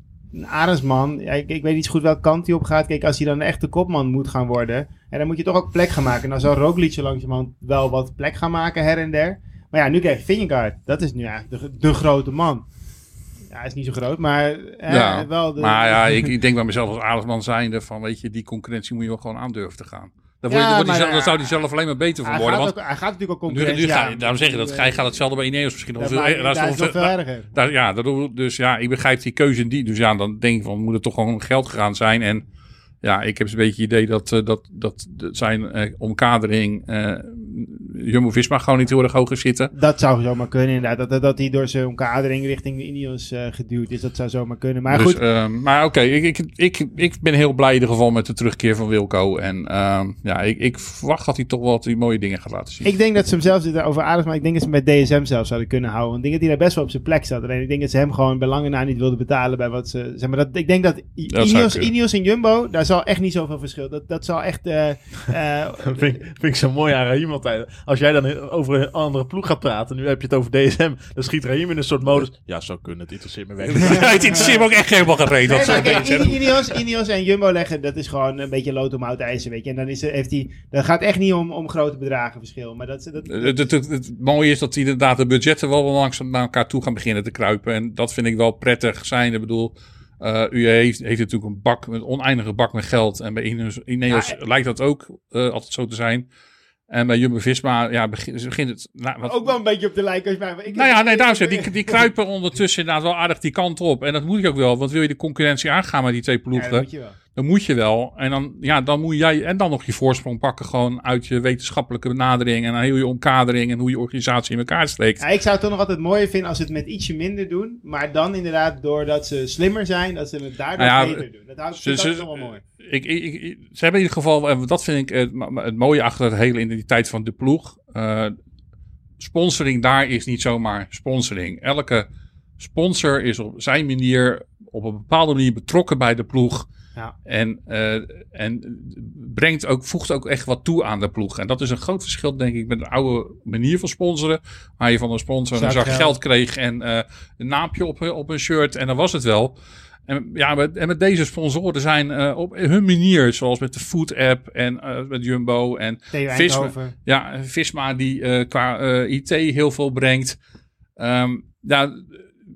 Arendsman, ja, ik, ik weet niet zo goed welke kant hij op gaat. Kijk, als hij dan echt de kopman moet gaan worden, en dan moet je toch ook plek gaan maken. En dan zal zo langzamerhand wel wat plek gaan maken her en der. Maar ja, nu krijg je Vingegaard. Dat is nu eigenlijk de, de grote man. Ja, hij is niet zo groot, maar hè, Ja, wel de... Maar ja, ik, (laughs) ik denk bij mezelf als aardsman zijnde van, weet je, die concurrentie moet je wel gewoon aandurven te gaan. Dan, Ja, dan, wordt hij maar zelf- dan ja, zou hij zelf alleen maar beter van hij, worden. gaat Want ook, hij gaat natuurlijk ook nu, concurrentie nu ga, aan. daarom zeg je dat, hij gaat hetzelfde bij Ineos misschien Dat veel. maakt- daar nog is nog veel- erger. daar- ja, dat dus ja, ik begrijp die keuze in die. Dus ja, dan denk ik van, moet het toch gewoon geld gegaan zijn. En ja, ik heb een beetje het idee dat, eh, dat, dat, dat zijn eh, omkadering eh Jumbo-Visma gewoon niet heel erg hoog is zitten. Dat zou zomaar kunnen, inderdaad. Dat, dat, dat hij door zijn omkadering richting de Ineos eh, geduwd is. Dat zou zomaar kunnen. Maar dus, goed, ehm, maar oké, ik, ik, ik, ik ben heel blij in ieder geval met de terugkeer van Wilco. En ehm, ja, ik, ik verwacht dat hij toch wel die mooie dingen gaat laten zien. ik denk dat ze hem zelfs over aardig, maar ik denk dat ze hem bij DSM zelfs zouden kunnen houden. Want ik denk dat hij daar best wel op zijn plek zat. Alleen ik denk dat ze hem gewoon bij lange na niet wilden betalen bij wat ze... Zeg maar dat, ik denk dat, Dat Ineos. Ineos en Jumbo, daar zal echt niet zoveel verschil. Dat, dat zal echt... eh, eh, (laughs) Dat vind, ik- vind ik zo mooi aan Raheem Als jij dan over een andere ploeg gaat praten, nu heb je het over DSM, dan schiet Raheem in een soort modus. Ja, zo kunnen het interesseert me weg. (laughs) Ja, het interesseert me ook echt helemaal gereden. Nee, maar kijk, Ineos, Ineos en Jumbo leggen, dat is gewoon een beetje lood om oud ijzer, weet je. En dan is, er- heeft hij, dat gaat echt niet om, om grote bedragen verschil. Maar dat, dat, Het, het, het, het mooie is dat die inderdaad de budgetten wel langzaam naar elkaar toe gaan beginnen te kruipen. En dat vind ik wel prettig zijn. Ik bedoel, eh u heeft, heeft natuurlijk een bak, een oneindige bak met geld. En bij Ineos, Ineos Ja, lijkt dat ook eh, altijd zo te zijn. En bij Jumbo-Visma ja, begint, begint het... Nou, wat, ook wel een beetje op de lijn als mij. Ik nou ja, nee, daarom zeg ik, die, die kruipen ondertussen inderdaad wel aardig die kant op. En dat moet je ook wel, want wil je de concurrentie aangaan met die twee Ja, ploegen, dat moet je wel. Dan moet je wel. En dan, ja, dan moet jij en dan nog je voorsprong pakken gewoon uit je wetenschappelijke benadering en heel je omkadering en hoe je organisatie in elkaar steekt. Ja, ik zou het toch nog altijd mooier vinden als ze het met ietsje minder doen. Maar dan inderdaad, doordat ze slimmer zijn, dat ze het daardoor Nou ja, beter doen. Dat houdt Ze, wel mooi. ik, ik, ik- ze hebben in ieder geval, en dat vind ik het, mooie achter het hele identiteit van de ploeg. eh, sponsoring daar is niet zomaar sponsoring. Elke sponsor is op zijn manier, op een bepaalde manier betrokken bij de ploeg. Ja. En, eh, en brengt ook, voegt ook echt wat toe aan de ploeg. En dat is een groot verschil, denk ik, met de oude manier van sponsoren. Waar je van een sponsor een Zak geld. geld kreeg en eh, een naampje op, op een shirt. En dan was het wel. En, ja, met, en met deze sponsoren zijn eh, op hun manier, zoals met de Food App en met Jumbo en Theo Visma, Eindhoven. ja, Visma die qua IT heel veel brengt. Ehm, ja,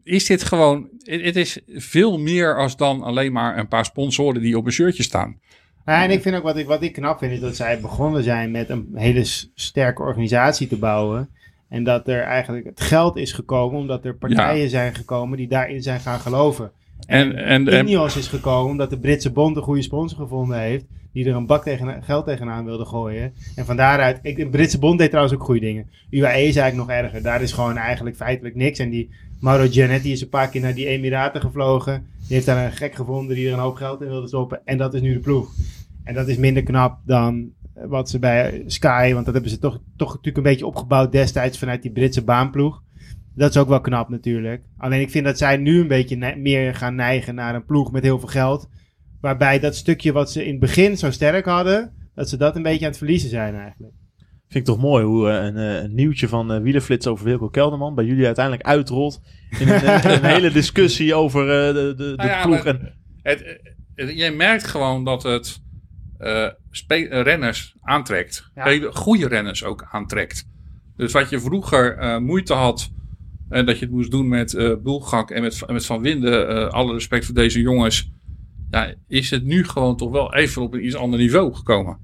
is dit gewoon, het, is veel meer als dan alleen maar een paar sponsoren die op een shirtje staan. Ja, en ik vind ook wat ik, wat ik knap vind, is dat zij begonnen zijn met een hele sterke organisatie te bouwen. En dat er eigenlijk het geld is gekomen omdat er partijen zijn gekomen die daarin zijn gaan geloven. En, en, en, Ineos is gekomen omdat de Britse bond een goede sponsor gevonden heeft. Die er een bak tegen, geld tegenaan wilde gooien. En van daaruit, ik, de Britse bond deed trouwens ook goede dingen. UAE is eigenlijk nog erger. Daar is gewoon eigenlijk feitelijk niks. En die Mauro Gianetti is een paar keer naar die Emiraten gevlogen. Die heeft daar een gek gevonden die er een hoop geld in wilde stoppen. En dat is nu de ploeg. En dat is minder knap dan wat ze bij Sky, want dat hebben ze toch, toch natuurlijk een beetje opgebouwd destijds vanuit die Britse baanploeg. Dat is ook wel knap natuurlijk. Alleen ik vind dat zij nu een beetje meer gaan neigen naar een ploeg met heel veel geld. Waarbij dat stukje wat ze in het begin zo sterk hadden, dat ze dat een beetje aan het verliezen zijn eigenlijk. Vind ik toch mooi hoe eh, een, eh, een nieuwtje van Wielerflits over Wilco Kelderman bij jullie uiteindelijk uitrolt. In een, een (laughs) hele discussie over de, de, de Nou ja, ploeg. En, het, het- jij merkt gewoon dat het renners aantrekt. Ja. Hele goede renners ook aantrekt. Dus wat je vroeger eh, moeite had, en dat je het moest doen met eh Bulgak en met, met Van Winden, eh, alle respect voor deze jongens, ja, is het nu gewoon toch wel even op een iets ander niveau gekomen.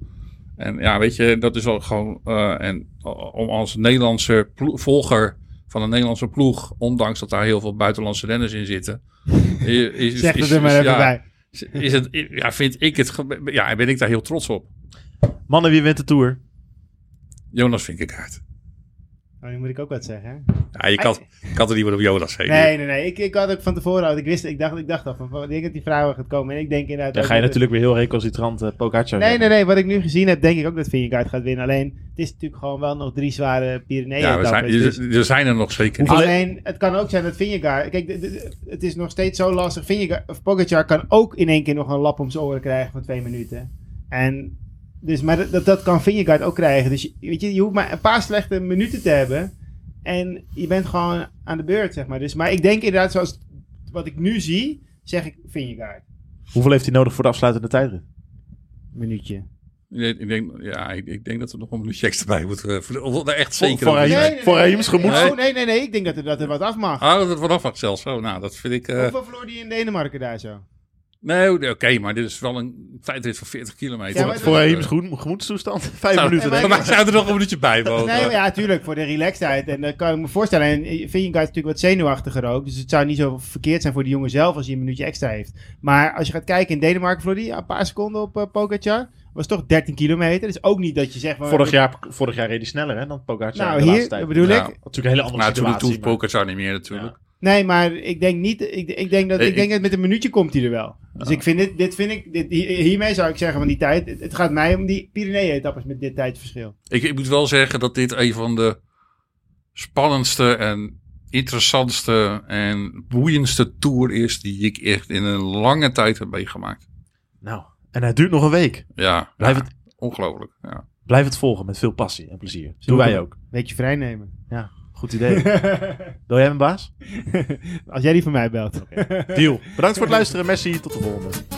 En ja, weet je, dat is wel gewoon, eh, en om als Nederlandse volger van een Nederlandse ploeg, ondanks dat daar heel veel buitenlandse renners in zitten, is, (laughs) Zeg is- het er maar is- even ja, bij. is het, ja, vind ik het, ja, ben ik daar heel trots op. mannen, wie wint de Tour? Jonas Vinkegaard. Oh, nu moet ik ook wat zeggen. hè? Ja, je kan, ik kan er niet meer op Jonas heen. Nee, nee, nee. Ik, ik had ook van tevoren, al- ik wist, ik dacht, ik dacht al van, van, ik denk dat die vrouwen gaat komen. En ik denk inderdaad... Dan ga je natuurlijk weer heel recalcitrant uh, Pogacar Nee, nee, nee. Wat ik nu gezien heb, denk ik ook dat Vingegaard gaat winnen. Alleen, het is natuurlijk gewoon wel nog drie zware Pyreneeën. ja, we zijn, etappes, er, dus- er zijn er nog zeker niet. Alleen, het kan ook zijn dat Vingegaard... Kijk, de- de- het is nog steeds zo lastig. Vingegaard, of Pogacar kan ook in één keer nog een lap om zijn oren krijgen van twee minuten. En... Dus, maar dat, dat, dat kan Vingegaard ook krijgen. Dus je, weet je, je hoeft maar een paar slechte minuten te hebben. En je bent gewoon aan de beurt, zeg maar. Dus, maar ik denk inderdaad, zoals wat ik nu zie, zeg ik Vingegaard. Hoeveel heeft hij nodig voor de afsluitende tijdrit? Minuutje. Ik denk, ik denk, ja, ik, ik denk dat er nog een minuutje extra bij moet. eh, voor- er echt zeker voor te hij- zijn. voor Reims gemoed- Oh, nee, nee, nee. Ik denk dat er, dat er wat af mag. Ah, dat het vanaf mag zelfs. Zo, nou, dat vind ik... eh, Hoeveel verloor die in Denemarken daar zo? Nee, oké, maar dit is wel een tijdrit van 40 kilometer. Ja, maar Voor gemoed- gemoedstoestand? Vijf Zou- minuten, Nee, denk Voor ik. mij zou er nog een minuutje bij wonen. Nee, maar ja, tuurlijk, voor de relaxedheid. En dat kan ik me voorstellen. En Vingegaard is natuurlijk wat zenuwachtiger ook. Dus het zou niet zo verkeerd zijn voor die jongen zelf als hij een minuutje extra heeft. Maar als je gaat kijken, in Denemarken hij een paar seconden op uh, Pogacar. Was toch 13 kilometer. Dus ook niet dat je zegt... van- Vorig jaar, vorig jaar reed hij sneller hè, dan Pogacar Nou, de laatste hier tijd. bedoel Ja. ik... Natuurlijk een hele andere Nou, toen, situatie. toen maar- Pogacar niet meer natuurlijk. Nee, maar ik denk niet. Ik, ik, denk, dat, ik denk dat met een minuutje komt hij er wel. Dus Ja. ik vind dit, dit vind ik, dit, hier- hiermee zou ik zeggen van die tijd. Het, het gaat mij om die Pyrenee-etappes met dit tijdverschil. Ik, ik moet wel zeggen dat dit een van de spannendste en interessantste en boeiendste tour is die ik echt in een lange tijd heb meegemaakt. Nou, en het duurt nog een week. Ja, Blijf ja, het- ongelooflijk. Ja. Blijf het volgen met veel passie en plezier. Doen wij ook. Beetje vrij nemen. Ja, goed idee. Wil jij mijn baas? (laughs) Als jij die van mij belt. Deal. Bedankt voor het (laughs) luisteren. Messi. Tot de volgende.